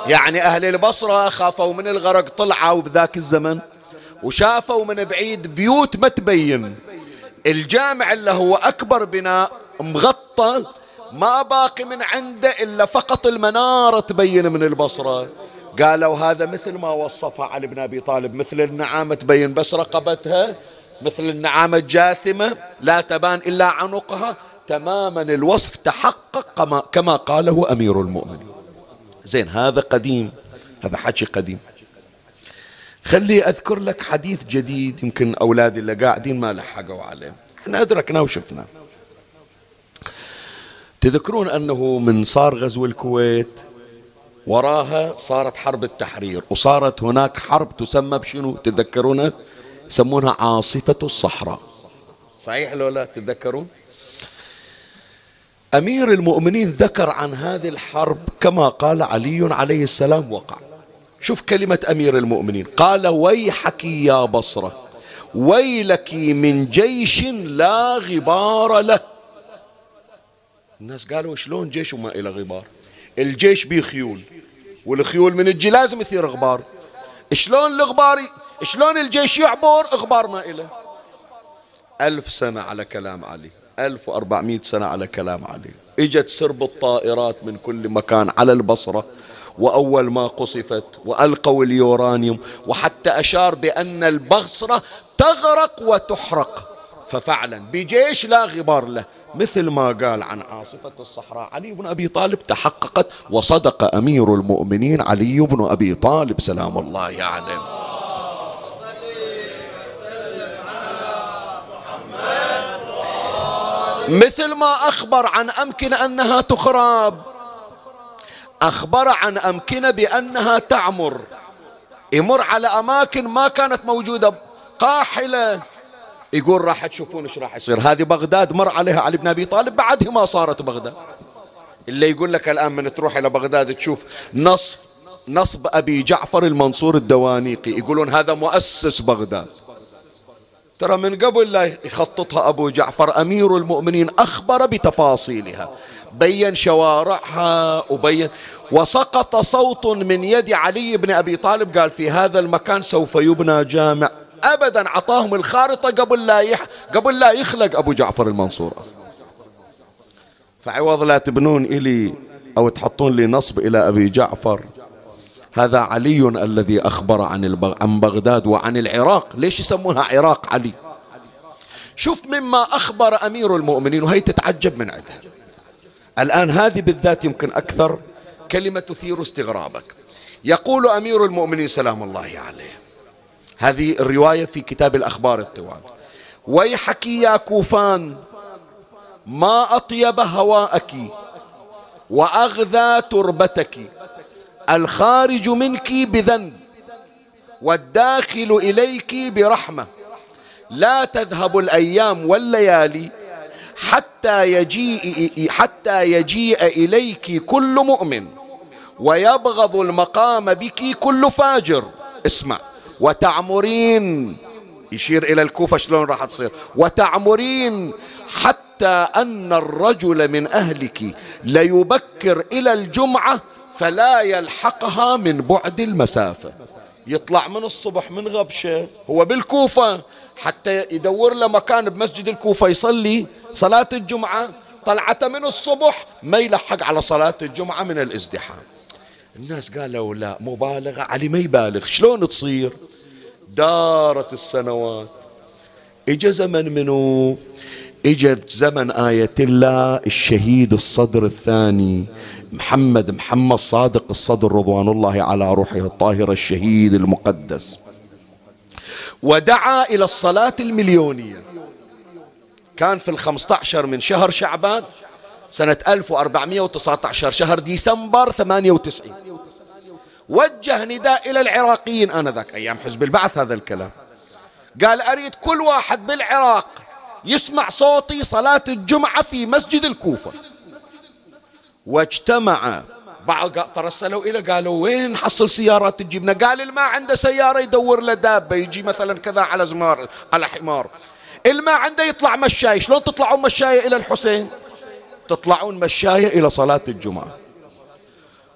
يعني أهل البصرة خافوا من الغرق طلعوا بذاك الزمن وشافوا من بعيد بيوت ما تبين. الجامع اللي هو أكبر بناء مغطى ما باقي من عنده إلا فقط المنارة تبين من البصرة. قالوا هذا مثل ما وصفها علي بن أبي طالب مثل النعامة تبين بس رقبتها مثل النعامة الجاثمة لا تبان إلا عنقها. تماما الوصف تحقق كما, كما قاله أمير المؤمنين. زين هذا قديم هذا حكي قديم. خلي أذكر لك حديث جديد يمكن أولادي اللي قاعدين ما لحقوا عليه. إحنا أدركنا وشفنا تذكرون أنه من صار غزو الكويت وراها صارت حرب التحرير وصارت هناك حرب تسمى بشنو؟ تذكرونها يسمونها عاصفة الصحراء. صحيح لو لا تتذكرون؟ أمير المؤمنين ذكر عن هذه الحرب كما قال علي عليه السلام وقع. شوف كلمة أمير المؤمنين. قال ويحك يا بصرة ويلك من جيش لا غبار له. الناس قالوا شلون جيش وما إلى غبار؟ الجيش بيه خيول والخيول من الجي لازم يثير غبار. شلون الغبار شلون الجيش يعبر؟ غبار ما إله. ألف سنة على كلام علي. 1400 سنة على كلام علي. إجت سرب الطائرات من كل مكان على البصرة. وأول ما قصفت وألقوا اليورانيوم وحتى أشار بأن البصرة تغرق وتحرق. ففعلا بجيش لا غبار له مثل ما قال عن عاصفة الصحراء علي بن أبي طالب تحققت وصدق أمير المؤمنين علي بن أبي طالب سلام الله عليه. يعني مثل ما أخبر عن أمكنة أنها تخرب أخبر عن أمكنة بأنها تعمر. يمر على أماكن ما كانت موجودة. قاحلة. يقول راح تشوفون إيش راح يصير. هذه بغداد مر عليها علي بن أبي طالب بعدها ما صارت بغداد. اللي يقول لك الآن من تروح إلى بغداد تشوف نصف نصب أبي جعفر المنصور الدوانيقي. يقولون هذا مؤسس بغداد. ترى من قبل لا يخططها أبو جعفر أمير المؤمنين أخبر بتفاصيلها. بين شوارعها وبين وسقط صوت من يد علي بن أبي طالب قال في هذا المكان سوف يبنى جامع. أبدا عطاهم الخارطة قبل لا يح قبل لا يخلق أبو جعفر المنصور. فعوض لا تبنون إلي أو تحطون لي نصب إلى أبي جعفر. هذا علي الذي أخبر عن, البغ... عن بغداد وعن العراق. ليش يسمونها عراق علي؟ شوف مما أخبر أمير المؤمنين وهي تتعجب من عندها. الآن هذه بالذات يمكن أكثر كلمة تثير استغرابك. يقول أمير المؤمنين سلام الله عليه. هذه الرواية في كتاب الأخبار الطوال ويحك يا كوفان ما أطيب هواءك وأغذى تربتك. الخارج منك بذنب والداخل إليك برحمة. لا تذهب الأيام والليالي حتى يجيء حتى يجيء إليك كل مؤمن ويبغض المقام بك كل فاجر. اسمع. وتعمرين. يشير إلى الكوفة شلون راح تصير. وتعمرين حتى أن الرجل من أهلك ليبكر إلى الجمعة فلا يلحقها من بعد المسافة. يطلع من الصبح من غبشة. هو بالكوفة. حتى يدور له مكان بمسجد الكوفة يصلي صلاة الجمعة. طلعته من الصبح ما يلحق على صلاة الجمعة من الازدحام. الناس قالوا لا مبالغة. علي ما يبالغ شلون تصير؟ دارت السنوات. إجا زمن منو؟ اجت زمن آية الله الشهيد الصدر الثاني. محمد محمد صادق الصدر رضوان الله على روحه الطاهرة الشهيد المقدس. ودعا إلى الصلاة المليونية. كان في الخمسة عشر من شهر شعبان سنة 1419 شهر ديسمبر 98 وجه نداء إلى العراقيين آنذاك أيام حزب البعث هذا الكلام. قال أريد كل واحد بالعراق يسمع صوتي صلاة الجمعة في مسجد الكوفة. واجتمع ترسلوا إلى قالوا وين حصل سيارات تجيبنا؟ قال اللي ما عنده سيارة يدور له دابة يجي مثلا كذا على زمار على حمار. اللي ما عنده يطلع مشاي شلون تطلعون مشاية إلى الحسين؟ تطلعون مشاية إلى صلاة الجمعة.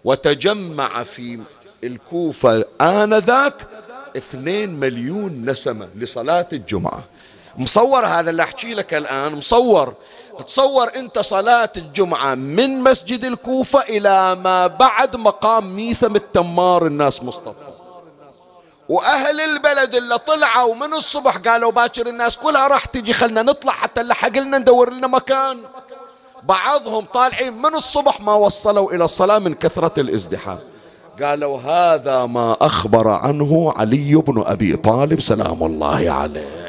وتجمع في الكوفة آنذاك اثنين مليون نسمة لصلاة الجمعة. مصور هذا اللي أحكي لك الآن مصور. تصور أنت صلاة الجمعة من مسجد الكوفة إلى ما بعد مقام ميثم التمار الناس مصطفى. وأهل البلد اللي طلعوا من الصبح قالوا باكر الناس كلها راح تجي خلنا نطلع حتى نلحق لنا ندور لنا مكان. بعضهم طالعين من الصبح ما وصلوا إلى الصلاة من كثرة الازدحام. قالوا هذا ما أخبر عنه علي بن أبي طالب سلام الله عليه.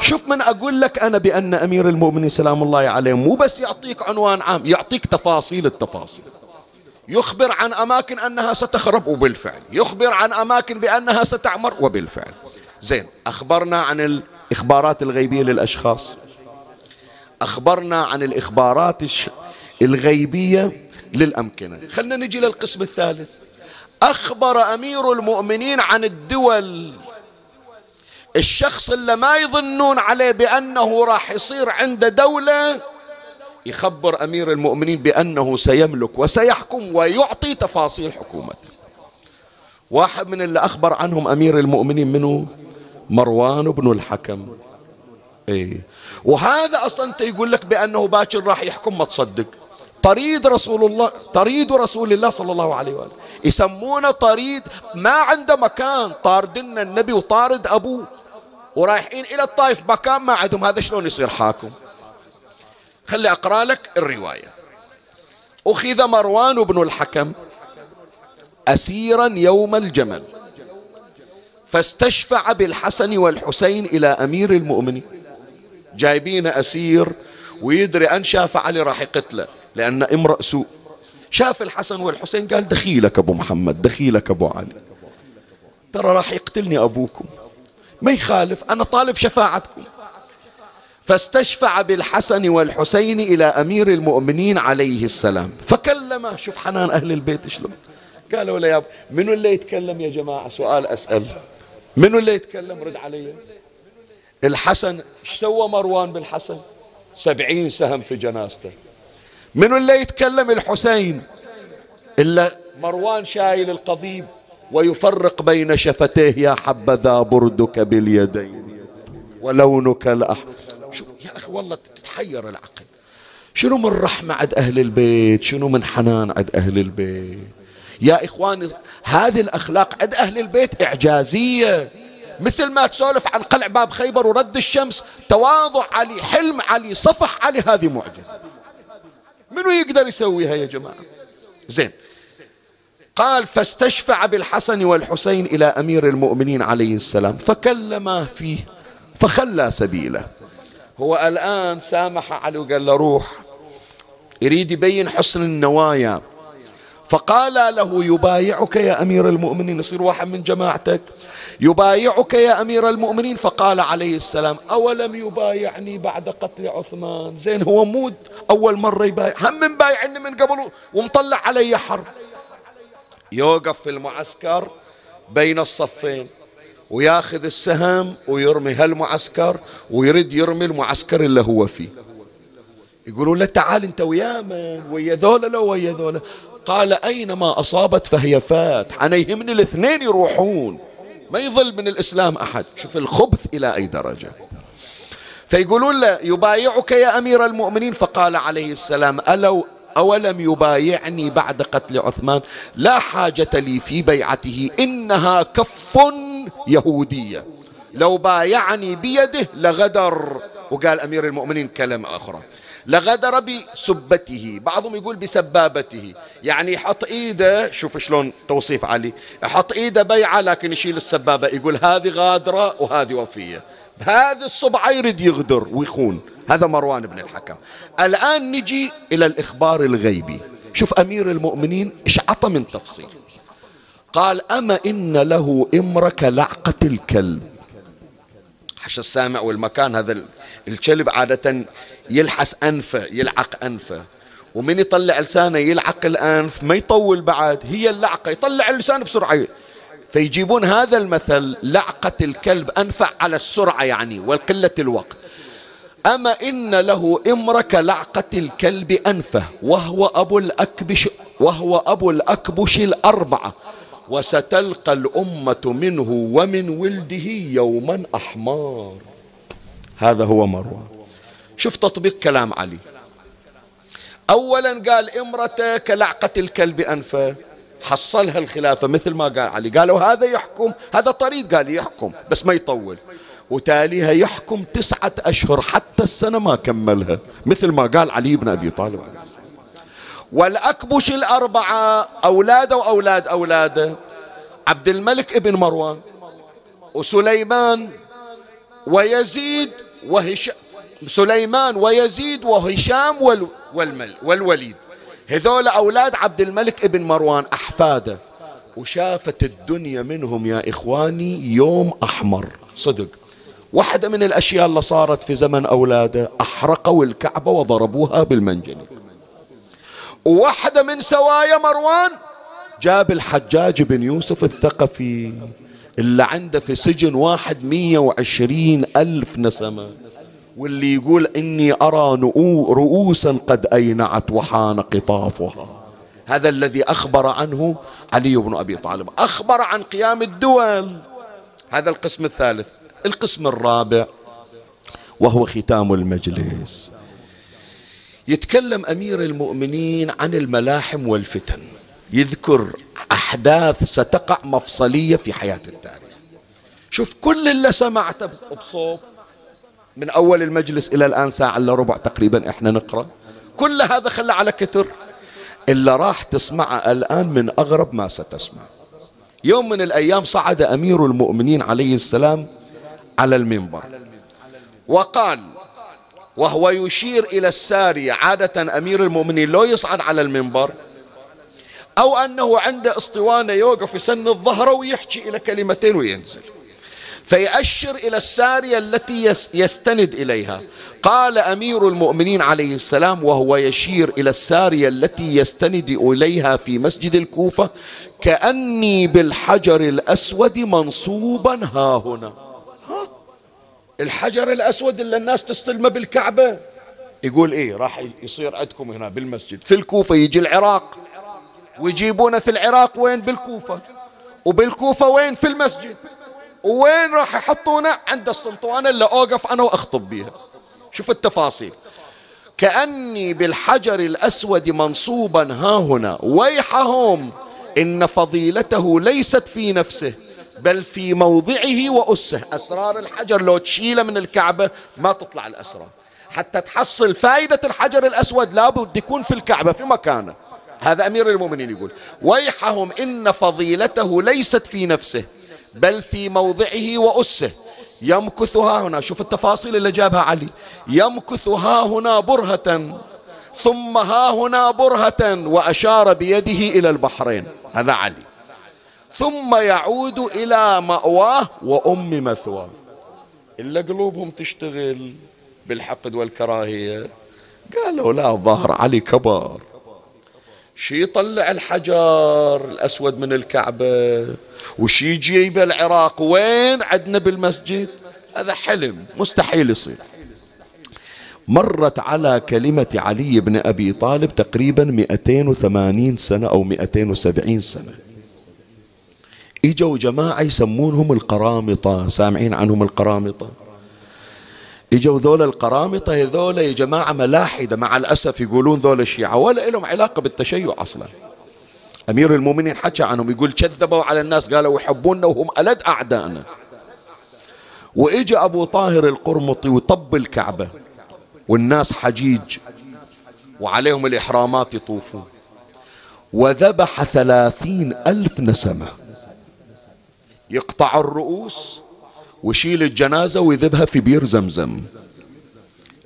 شوف من أقول لك أنا بأن أمير المؤمنين سلام الله عليه مو بس يعطيك عنوان عام يعطيك تفاصيل التفاصيل. يخبر عن أماكن أنها ستخرب وبالفعل. يخبر عن أماكن بأنها ستعمر وبالفعل. زين أخبرنا عن الإخبارات الغيبية للأشخاص. أخبرنا عن الإخبارات الغيبية للأمكنة. خلنا نجي للقسم الثالث. أخبر أمير المؤمنين عن الدول الشخص اللي ما يظنون عليه بأنه راح يصير عنده دولة يخبر أمير المؤمنين بأنه سيملك وسيحكم ويعطي تفاصيل حكومته. واحد من اللي أخبر عنهم أمير المؤمنين منه مروان بن الحكم. إيه. وهذا أنت يقول لك بأنه باكر راح يحكم ما تصدق. طريد رسول الله طريد رسول الله صلى الله عليه وآله. يسمونه طريد ما عنده مكان طاردنا النبي وطارد أبوه. ورايحين إلى الطائف مكان ما عندهم. هذا شلون يصير حاكم؟ خلي أقرأ لك الرواية. أخذ مروان بن الحكم أسيرا يوم الجمل فاستشفع بالحسن والحسين إلى أمير المؤمنين. جايبين أسير ويدري أن شاف علي راح يقتله. لأن امرأ سوء. شاف الحسن والحسين قال دخيلك أبو محمد دخيلك أبو علي. ترى راح يقتلني أبوكم. ما يخالف أنا طالب شفاعتكم. فاستشفع بالحسن والحسين إلى أمير المؤمنين عليه السلام. فكلمه شوف حنان أهل البيت شلون. قالوا له يا منو اللي يتكلم يا جماعة؟ سؤال أسأل. منو اللي يتكلم؟ رد علي. الحسن إيش سوى مروان بالحسن؟ سبعين سهم في جنازته. منو اللي يتكلم؟ الحسين. إلا مروان شايل القضيب ويفرق بين شفتيه يا حبذا بردك باليدين ولونك الأحمر شوف يا أخي والله تتحير العقل. شنو من رحمة عند أهل البيت؟ شنو من حنان عند أهل البيت؟ يا إخواني هذه الأخلاق عند أهل البيت إعجازية. مثل ما تسولف عن قلع باب خيبر ورد الشمس تواضع علي حلم علي صفح علي هذه معجزة. منو يقدر يسويها يا جماعة؟ زين. قال فاستشفع بالحسن والحسين إلى أمير المؤمنين عليه السلام فكلماه فيه فخلى سبيله. هو الآن سامح علي وقال له روح. يريد يبين حسن النوايا. فقال له يبايعك يا أمير المؤمنين. يصير واحد من جماعتك. يبايعك يا أمير المؤمنين. فقال عليه السلام أولم يبايعني بعد قتل عثمان؟ زين هو مود أول مرة يبايع. هم من بايعني من قبل ومطلع علي حرب. يوقف في المعسكر بين الصفين وياخذ السهم ويرمي هالمعسكر ويرد يرمي المعسكر اللي هو فيه. يقولوا له تعال انت ويا من؟ ويا ذولا لو ويا ذولا. قال أينما أصابت فهي فات أنا يهمني الاثنين يروحون. ما يظل من الإسلام أحد. شوف الخبث إلى أي درجة. فيقولون له يبايعك يا أمير المؤمنين. فقال عليه السلام ألو أولم يبايعني بعد قتل عثمان؟ لا حاجة لي في بيعته. إنها كف يهودية. لو بايعني بيده لغدر. وقال أمير المؤمنين كلمة أخرى لغدر بسبته بعضهم يقول بسبابته. يعني يحط إيده شوف شلون توصيف علي. يحط إيده بيعة لكن يشيل السبابة. يقول هذه غادرة وهذه وفية. بهذه الصبعة يريد يغدر ويخون. هذا مروان بن الحكم. الآن نجي إلى الإخبار الغيبي. شوف أمير المؤمنين إيش عطى من تفصيل. قال أما إن له إمر كلعقة الكلب. حش السامع والمكان هذا الكلب عادة يلحس أنفه يلعق أنفه. ومن يطلع لسانه يلعق الأنف ما يطول بعد هي اللعقة يطلع اللسان بسرعة. فيجيبون هذا المثل لعقة الكلب أنفع على السرعة يعني والقلة الوقت. أما إن له إمرك لعقة الكلب أنفه وهو أبو الأكبش وهو أبو الأكبش الأربعة. وستلقى الأمة منه ومن ولده يوما أحمار هذا هو مروان شوف تطبيق كلام علي. أولا قال إمرته كلعقة الكلب أنفه حصلها الخلافة مثل ما قال علي. قالوا هذا يحكم هذا طريق قال يحكم بس ما يطول. وتاليها يحكم تسعة أشهر حتى السنة ما كملها مثل ما قال علي بن أبي طالب والأكبش الأربعة أولاده وأولاد أولاده عبد الملك ابن مروان وسليمان ويزيد وهشام سليمان ويزيد وهشام والمل والوليد. هذول أولاد عبد الملك ابن مروان أحفاده. وشافت الدنيا منهم يا إخواني يوم أحمر. صدق. واحدة من الأشياء اللي صارت في زمن أولاده أحرقوا الكعبة وضربوها بالمنجنيق وواحدة من سوايا مروان جاب الحجاج بن يوسف الثقفي اللي عنده في سجن واحد مية وعشرين ألف نسمة واللي يقول إني أرى رؤوسا قد أينعت وحان قطافها. هذا الذي أخبر عنه علي بن أبي طالب. أخبر عن قيام الدول. هذا القسم الثالث. القسم الرابع وهو ختام المجلس. يتكلم أمير المؤمنين عن الملاحم والفتن. يذكر أحداث ستقع مفصلية في حياة التاريخ. شوف كل اللي سمعته بصوت من أول المجلس إلى الآن ساعة إلا ربع تقريبا إحنا نقرأ. كل هذا خلى على كتر. الا راح تسمعه الآن من أغرب ما ستسمع. يوم من الأيام صعد أمير المؤمنين عليه السلام على المنبر. وقال وهو يشير إلى السارية عادة أمير المؤمنين. لو يصعد على المنبر أو أنه عند اسطوانة يوقف يسن الظهر ويحكي إلى كلمتين وينزل. فيأشر إلى السارية التي يستند إليها. قال أمير المؤمنين عليه السلام وهو يشير إلى السارية التي يستند إليها في مسجد الكوفة كأني بالحجر الأسود منصوبا ها هنا. الحجر الأسود اللي الناس تستلمه بالكعبة. يقول إيه راح يصير عندكم هنا بالمسجد في الكوفة يجي العراق ويجيبونه في العراق وين؟ بالكوفة. وبالكوفة وين؟ في المسجد. وين راح يحطونه؟ عند السلطانة اللي أوقف أنا وأخطب بيها. شوف التفاصيل. كأني بالحجر الأسود منصوبا ها هنا ويحهم إن فضيلته ليست في نفسه. بل في موضعه وأسه. أسرار الحجر لو تشيله من الكعبة ما تطلع الأسرار. حتى تحصل فائدة الحجر الأسود لابد يكون في الكعبة في مكانه. هذا أمير المؤمنين يقول ويحهم إن فضيلته ليست في نفسه بل في موضعه وأسه. يمكث ها هنا. شوف التفاصيل اللي جابها علي. يمكث ها هنا برهة ثم ها هنا برهة وأشار بيده إلى البحرين. هذا علي. ثم يعود إلى مأواه وأم مثواه. إلا قلوبهم تشتغل بالحقد والكراهية. قالوا لا ظهر علي كبر شي يطلع الحجر الأسود من الكعبة وشي يجيب العراق. وين؟ عندنا بالمسجد. هذا حلم. مستحيل يصير. مرت على كلمة علي بن أبي طالب تقريبا 280 سنة أو 270 سنة. إجوا جماعة يسمونهم القرامطة. سامعين عنهم القرامطة؟ إجوا ذول القرامطة هذول يا جماعة ملاحدة. مع الأسف يقولون ذول الشيعة. ولا لهم علاقة بالتشيع أصلا. أمير المؤمنين حكى عنهم يقول كذبوا على الناس قالوا يحبوننا وهم ألد أعدائنا وإجا أبو طاهر القرمطي وطب الكعبة والناس حجيج وعليهم الإحرامات يطوفون. وذبح ثلاثين ألف نسمة. يقطع الرؤوس ويشيل الجنازة ويذبها في بير زمزم.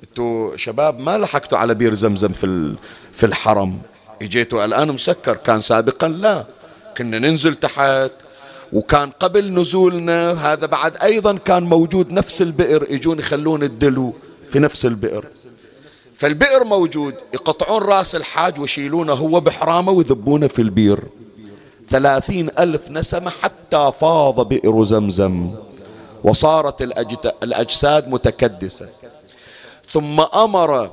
أنتوا شباب ما لحقتوا على بير زمزم في في الحرم؟ اجيتوا الآن مسكر كان سابقا لا. كنا ننزل تحت وكان قبل نزولنا هذا بعد أيضا كان موجود نفس البئر يجون يخلون الدلو في نفس البئر. فالبئر موجود يقطعون رأس الحاج ويشيلونه هو بحرامة ويذبونه في البير. ثلاثين ألف نسمة حتى فاض بئر زمزم وصارت الأجساد متكدسة. ثم أمر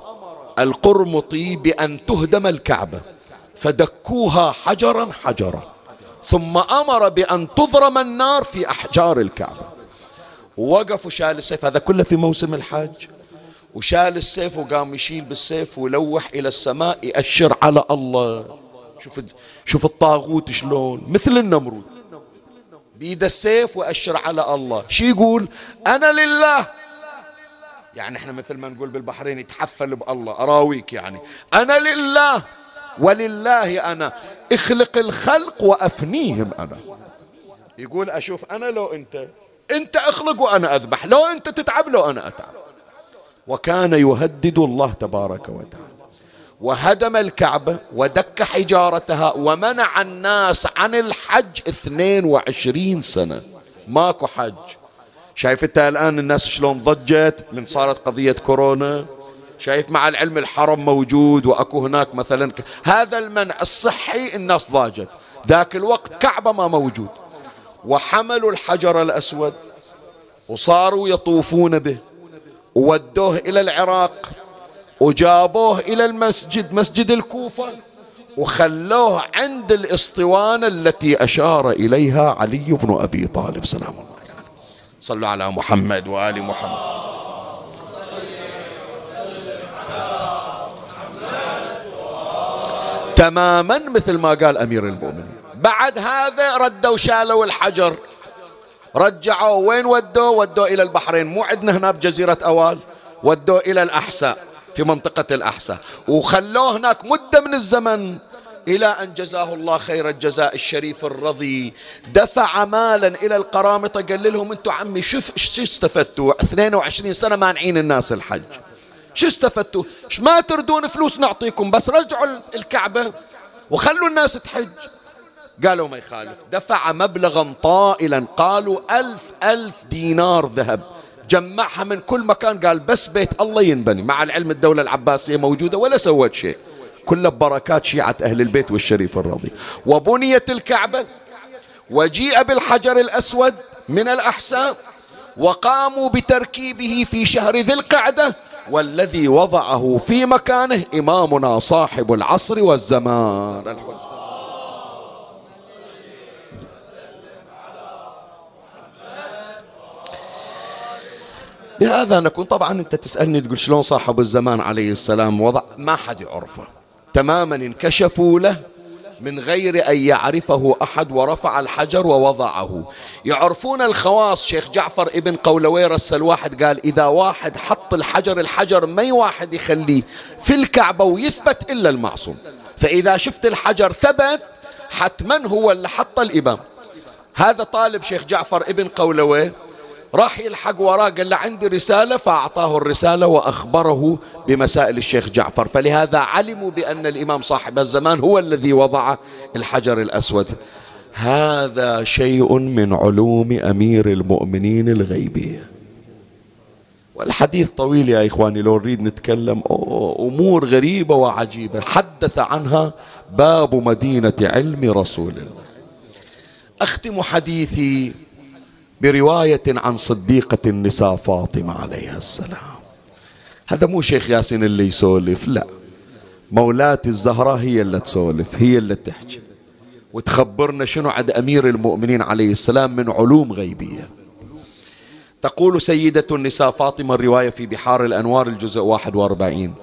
القرمطي بأن تهدم الكعبة فدكوها حجرا حجرا. ثم أمر بأن تضرم النار في أحجار الكعبة. ووقف شال السيف هذا كله في موسم الحج وشال السيف وقام يشيل بالسيف ويلوح إلى السماء يأشر على الله. شوف شوف الطاغوت شلون مثل النمرود. بيد السيف وأشر على الله. شي يقول؟ أنا لله. يعني إحنا مثل ما نقول بالبحرين يتحفل بالله. أراويك يعني. أنا لله. ولله أنا. اخلق الخلق وأفنيهم أنا. يقول أشوف أنا لو أنت. أنت أخلق وأنا أذبح. لو أنت تتعب لو أنا أتعب. وكان يهدد الله تبارك وتعالى. وهدم الكعبة ودك حجارتها ومنع الناس عن الحج 22 سنة. ماكو حج. شايف انت الآن الناس شلون ضجت من صارت قضية كورونا؟ شايف مع العلم الحرم موجود وأكو هناك مثلا هذا المنع الصحي الناس ضاجت. ذاك الوقت كعبة ما موجود. وحملوا الحجر الأسود وصاروا يطوفون به. وودوه إلى العراق. وجابوه إلى المسجد مسجد الكوفة وخلوه عند الاسطوانة التي أشار إليها علي بن أبي طالب. سلام الله عليه. صلوا على محمد وآل محمد. تماما مثل ما قال أمير المؤمنين. بعد هذا ردوا شالوا الحجر رجعوا وين ودوا ودوا إلى البحرين. مو عندنا هنا بجزيرة أوال ودوا إلى الأحساء. في منطقة الأحساء. وخلوه هناك مدة من الزمن إلى أن جزاه الله خير الجزاء الشريف الرضي. دفع مالا إلى القرامطة قال لهم أنتم عمي شوف شو استفدتوا؟ 22 سنة مانعين الناس الحج. شو استفدتوا؟ ما تردون فلوس نعطيكم بس رجعوا الكعبة وخلوا الناس تحج. قالوا ما يخالف. دفع مبلغا طائلا قالوا ألف ألف دينار ذهب. جمعها من كل مكان. قال بس بيت الله ينبني. مع العلم الدولة العباسية موجودة ولا سوت شيء. كل بركات شيعة أهل البيت والشريف الرضي. وبنيت الكعبة. وجيء بالحجر الأسود من الأحساء. وقاموا بتركيبه في شهر ذي القعدة. والذي وضعه في مكانه إمامنا صاحب العصر والزمان. بهذا نكون. طبعا أنت تسألني تقول شلون صاحب الزمان عليه السلام؟ وضع ما حد يعرفه. تماما انكشفوا له من غير أن يعرفه أحد ورفع الحجر ووضعه. يعرفون الخواص. شيخ جعفر ابن قولوي رسل واحد قال إذا واحد حط الحجر الحجر ما واحد يخليه في الكعبة ويثبت إلا المعصوم. فإذا شفت الحجر ثبت حتما هو اللي حط الإمام هذا طالب شيخ جعفر ابن قولوي راح يلحق وراه قال له عندي رسالة فأعطاه الرسالة وأخبره بمسائل الشيخ جعفر. فلهذا علموا بأن الإمام صاحب الزمان هو الذي وضع الحجر الأسود. هذا شيء من علوم أمير المؤمنين الغيبية والحديث طويل يا إخواني لو نريد نتكلم أمور غريبة وعجيبة. حدث عنها باب مدينة علم رسول الله. أختم حديثي برواية عن صديقة النساء فاطمة عليها السلام. هذا مو شيخ ياسين اللي يسولف لا. مولاتي الزهراء هي اللي تسولف هي اللي تحكي. وتخبرنا شنو عند أمير المؤمنين عليه السلام من علوم غيبية. تقول سيدة النساء فاطمة الرواية في بحار الأنوار الجزء 41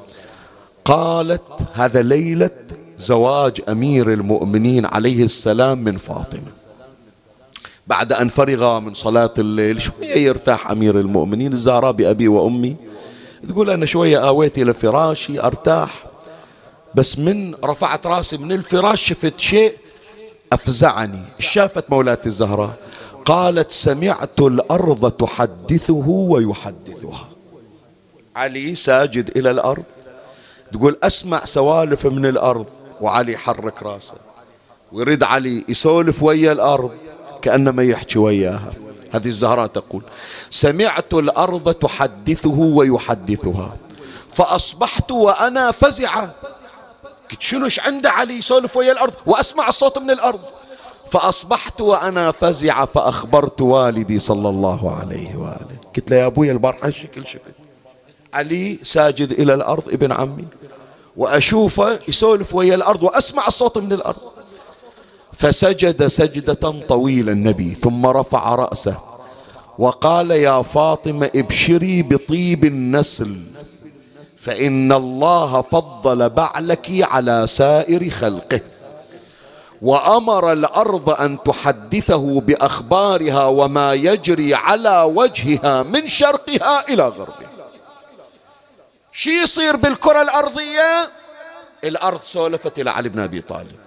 قالت هذا ليلة زواج أمير المؤمنين عليه السلام من فاطمة. بعد أن فرغ من صلاة الليل شوية يرتاح أمير المؤمنين الزهراء بأبي وأمي. تقول أنا شوية آويت إلى فراشي أرتاح. بس من رفعت راسي من الفراش شفت شيء أفزعني. شافت مولاتي الزهراء؟ قالت سمعت الأرض تحدثه ويحدثها. علي ساجد إلى الأرض. تقول أسمع سوالف من الأرض. وعلي حرك راسه. ويريد علي يسولف ويا الأرض. كأنما يحكي وياها. هذه الزهراء تقول سمعت الأرض تحدثه ويحدثها فأصبحت وأنا فزعة. قلت شنو إيش عنده علي يسولف ويا الأرض؟ وأسمع الصوت من الأرض. فأصبحت وأنا فزعة فأخبرت والدي صلى الله عليه وآله. قلت له يا أبوي البارحة الشكل شفت علي ساجد إلى الأرض ابن عمي وأشوفه يسولف ويا الأرض وأسمع الصوت من الأرض. فسجد سجدة طويلة النبي ثم رفع رأسه وقال يا فاطمة ابشري بطيب النسل فإن الله فضل بعلك على سائر خلقه وأمر الأرض أن تحدثه بأخبارها وما يجري على وجهها من شرقها إلى غربها. شي يصير بالكرة الأرضية؟ الأرض سولفت إلى علي بن أبي طالب.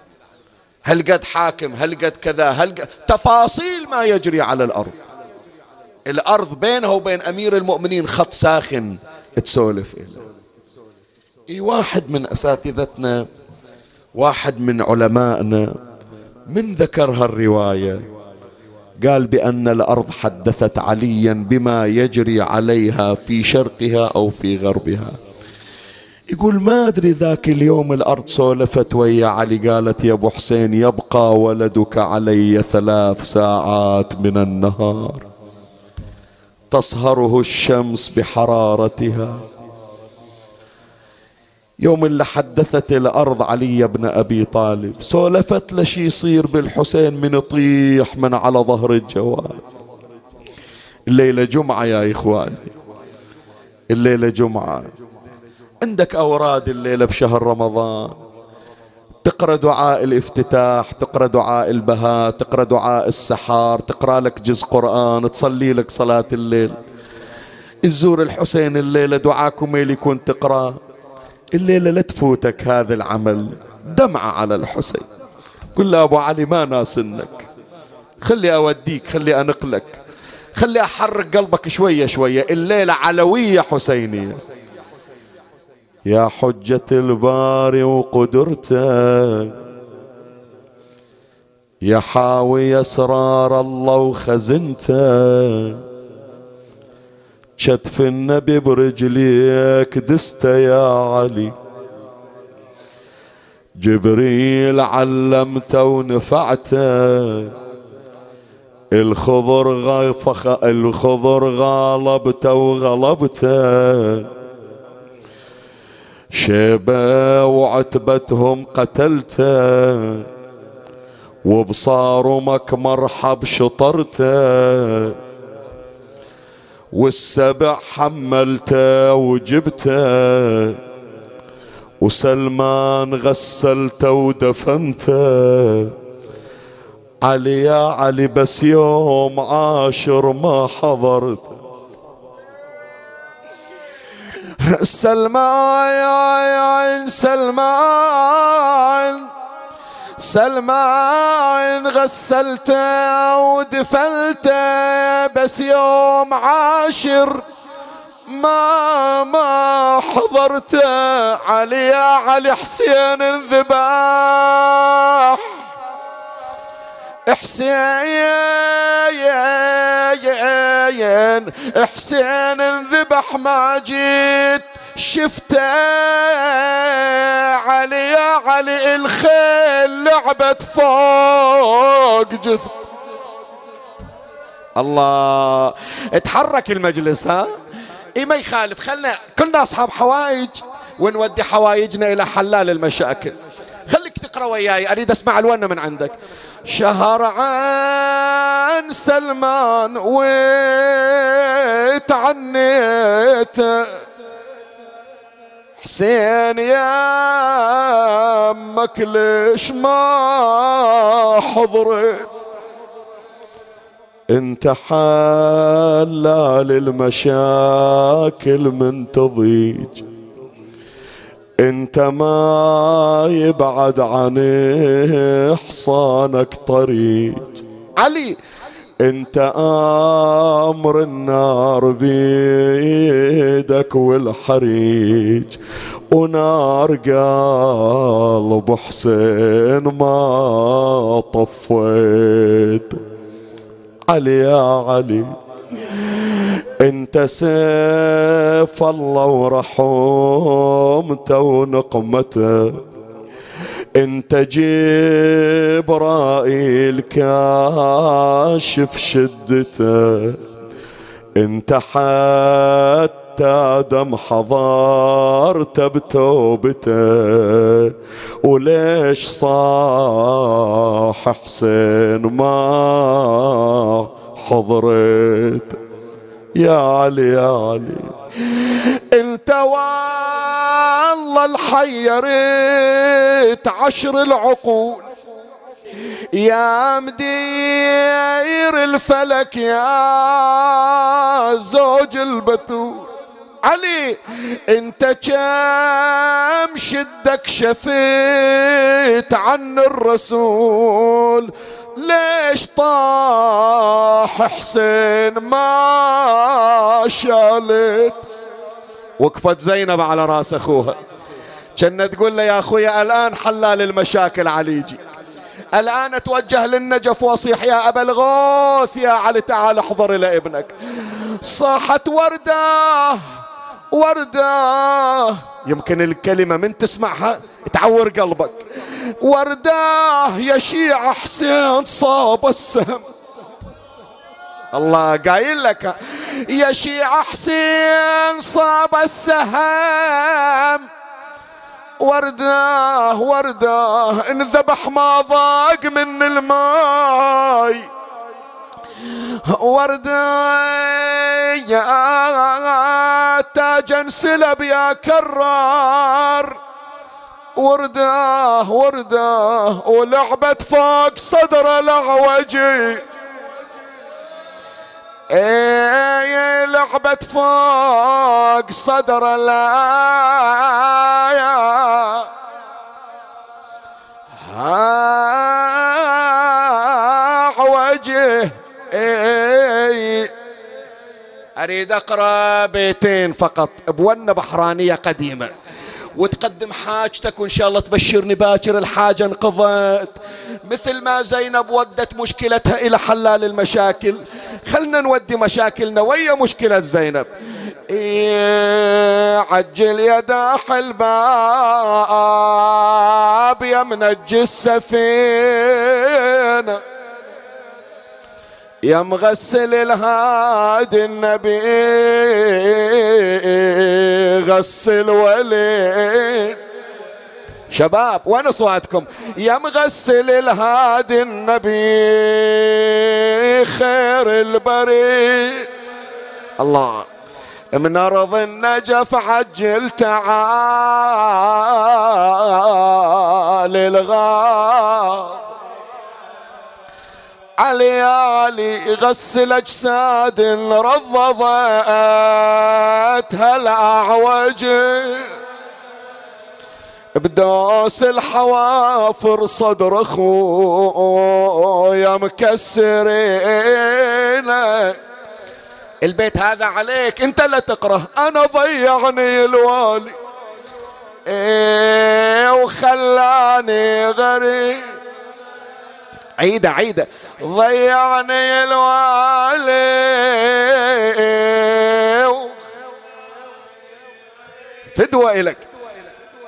هل قد حاكم؟ هل قد كذا؟ هل قد تفاصيل ما يجري على الأرض. الأرض بينها وبين أمير المؤمنين خط ساخن تسولف إليه. إي واحد من أساتذتنا واحد من علمائنا من ذكر هالرواية قال بأن الأرض حدثت عليا بما يجري عليها في شرقها أو في غربها. يقول ما أدري ذاك اليوم الأرض سولفت ويا علي قالت يا أبو حسين يبقى ولدك علي ثلاث ساعات من النهار. تصهره الشمس بحرارتها. يوم اللي حدثت الأرض علي بن أبي طالب سولفت له شي يصير بالحسين من يطيح من على ظهر الجوال. الليلة جمعة يا إخواني الليلة جمعة. عندك أوراد الليلة بشهر رمضان. تقرأ دعاء الافتتاح تقرأ دعاء البهاء تقرأ دعاء السحار تقرأ لك جزء قرآن تصلي لك صلاة الليل. تزور الحسين الليلة دعاكم يكون تقرأ. الليلة لا تفوتك هذا العمل. دمعة على الحسين. قل له أبو علي ما ناسنك. خلي أوديك خلي أنقلك. خلي أحرك قلبك شوية شوية. الليلة علوية حسينية. يا حجة الباري وقدرته يا حاوي أسرار الله وخزنته شتف النبي برجليك دست يا علي. جبريل علمته ونفعته الخضر غفخ الخضر غالبته وغلبته شيبة وعتبتهم قتلته وبصارمك مرحب شطرته. والسبع حملته وجبته وسلمان غسلته ودفنته. علي يا علي بس يوم عاشر ما حضرت. سلمان يا سلمان سلمان غسلته ودفلته بس يوم عاشر ما ما حضرته علي يا علي حسين انذباح حسين حسين انذبح ما جيت شفته. علي يا علي الخيل لعبت فوق جث الله اتحرك المجلس ها؟ إي ما يخالف خلنا كلنا أصحاب حوايج ونودي حوايجنا إلى حلال المشاكل. تقرا وياي أريد أسمع الونة من عندك. شهر عن سلمان وتعنيت حسين يا أمك ليش ما حضرت. انت حلال المشاكل من تضيج. انت ما يبعد عن حصانك طريق. علي! انت آمر النار بيدك والحريج ونار قلب حسين ما طفيت. علي يا علي! انت سيف الله ورحمته ونقمته انت جبرائيل كاشف شدته انت حتى دم حضرت بتوبته وليش صاح حسين ما حضرت؟ يا علي يا علي. انت والله الحيرت عشر العقول. يا مدير الفلك يا زوج البتول. علي أنت كم شدك شفيت عن الرسول. ليش طاح حسين ما شالت؟ وقفت زينب على راس أخوها. كنا تقول له يا أخويا الآن حلال المشاكل عليجي. الآن أتوجه للنجف وأصيح يا أبا الغوث يا علي تعال احضر إلى ابنك. صاحت وردة. وردة. يمكن الكلمة من تسمعها تعور قلبك. وردة يا شيعة حسين صاب السهم. الله قايل لك يا شيعة حسين صاب السهم. وردة وردة انذبح ما ضاق من الماي. وردة يا تاج انسلب يا كرار. وردة وردة ولعبت فوق صدر الاعوجي إيه لعبت فوق صدر الآية. وجه أريد أقرأ بيتين فقط بونه بحرانية قديمة. وتقدم حاجتك وإن شاء الله تبشرني باكر الحاجة انقضت. مثل ما زينب ودت مشكلتها إلى حلال المشاكل خلنا نودي مشاكلنا. ويا مشكلة زينب؟ إيه عجل يا داح الباب يا منجي السفينة. يا مغسل الهادي النبي غسل ولي شباب وين أصواتكم؟ يا مغسل الهادي النبي خير البري. الله من أرض النجف عجل تعال الغار. علي علي غسل أجساد رضضتها الأعوج. بدوس الحوافر صدر اخويا مكسرين. البيت هذا عليك انت لا تقرأ أنا ضيعني الوالي. إيه وخلاني غريب. عيدة عيدة. ضيعني الوالي. فدوة إلك.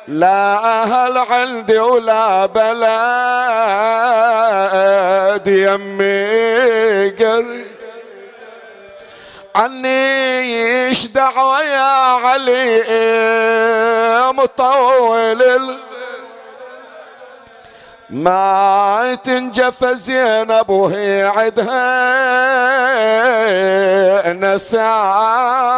لا أهل عندي ولا بلد. يمي قري. عني إيش دعوة يا علي؟ مطول ما تنجف زينب وهي عدها نساوي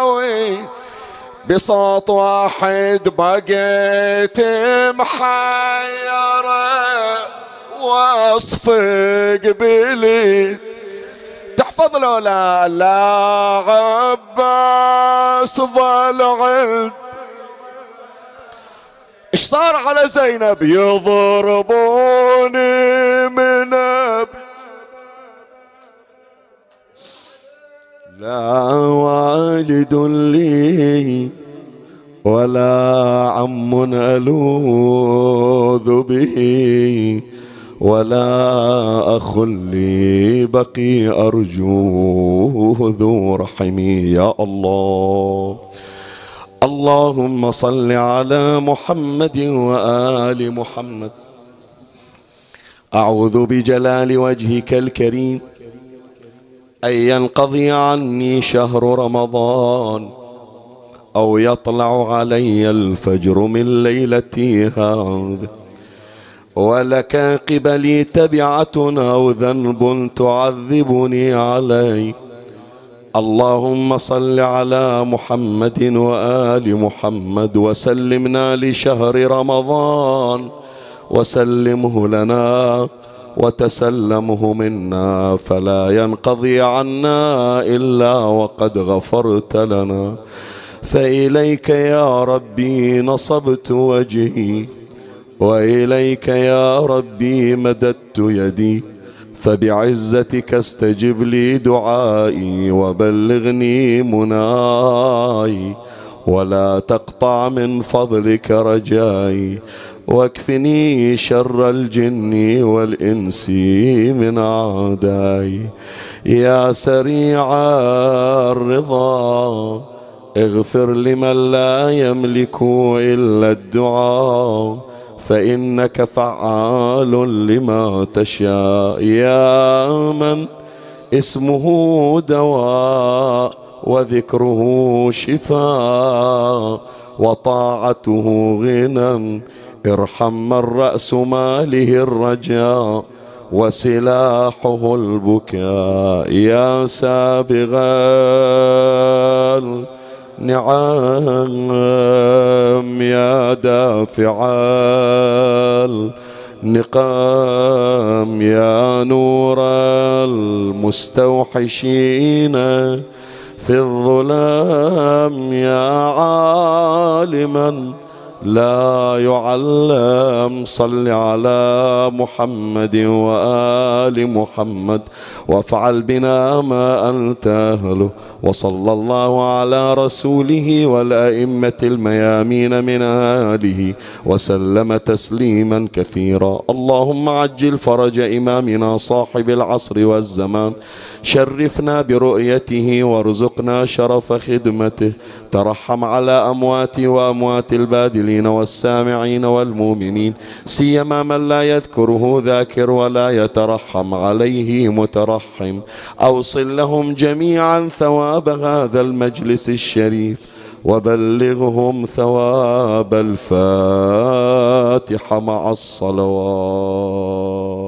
بصوت واحد بقيت محيرة وصف قبلي. تحفظ له لا عباس ظل عند صار على زينب يضربوني من أبي لا والد لي ولا عم ألوذ به ولا أخ لي بقي أرجوه ذو رحمي يا الله. اللهم صل على محمد وآل محمد. أعوذ بجلال وجهك الكريم أن ينقضي عني شهر رمضان أو يطلع علي الفجر من ليلتي هذه. ولك قبلي تبعة أو ذنب تعذبني عليه اللهم صل على محمد وآل محمد وسلمنا لشهر رمضان وسلمه لنا وتسلمه منا فلا ينقضي عنا إلا وقد غفرت لنا فإليك يا ربي نصبت وجهي وإليك يا ربي مددت يدي فبعزتك استجب لي دعائي وبلغني مناي ولا تقطع من فضلك رجائي واكفني شر الجن والإنس من عداي يا سريع الرضا اغفر لمن لا يملك إلا الدعاء. فإنك فعال لما تشاء. يا من اسمه دواء وذكره شفاء وطاعته غنى. ارحم من رأس ماله الرجاء وسلاحه البكاء. يا سابغ نعم يا دافع النقام يا نور المستوحشين في الظلام يا عالما لا يعلم. صل على محمد وآل محمد وافعل بنا ما أنت أهله وصلى الله على رسوله والأئمة الميامين من آله وسلم تسليما كثيرا. اللهم عجل فرج إمامنا صاحب العصر والزمان. شرفنا برؤيته وارزقنا شرف خدمته. ترحم على أموات وأموات البادلين والسامعين والمؤمنين. سيما من لا يذكره ذاكر ولا يترحم عليه مترحم. أوصل لهم جميعا ثواب هذا المجلس الشريف. وبلغهم ثواب الفاتحة مع الصلوات.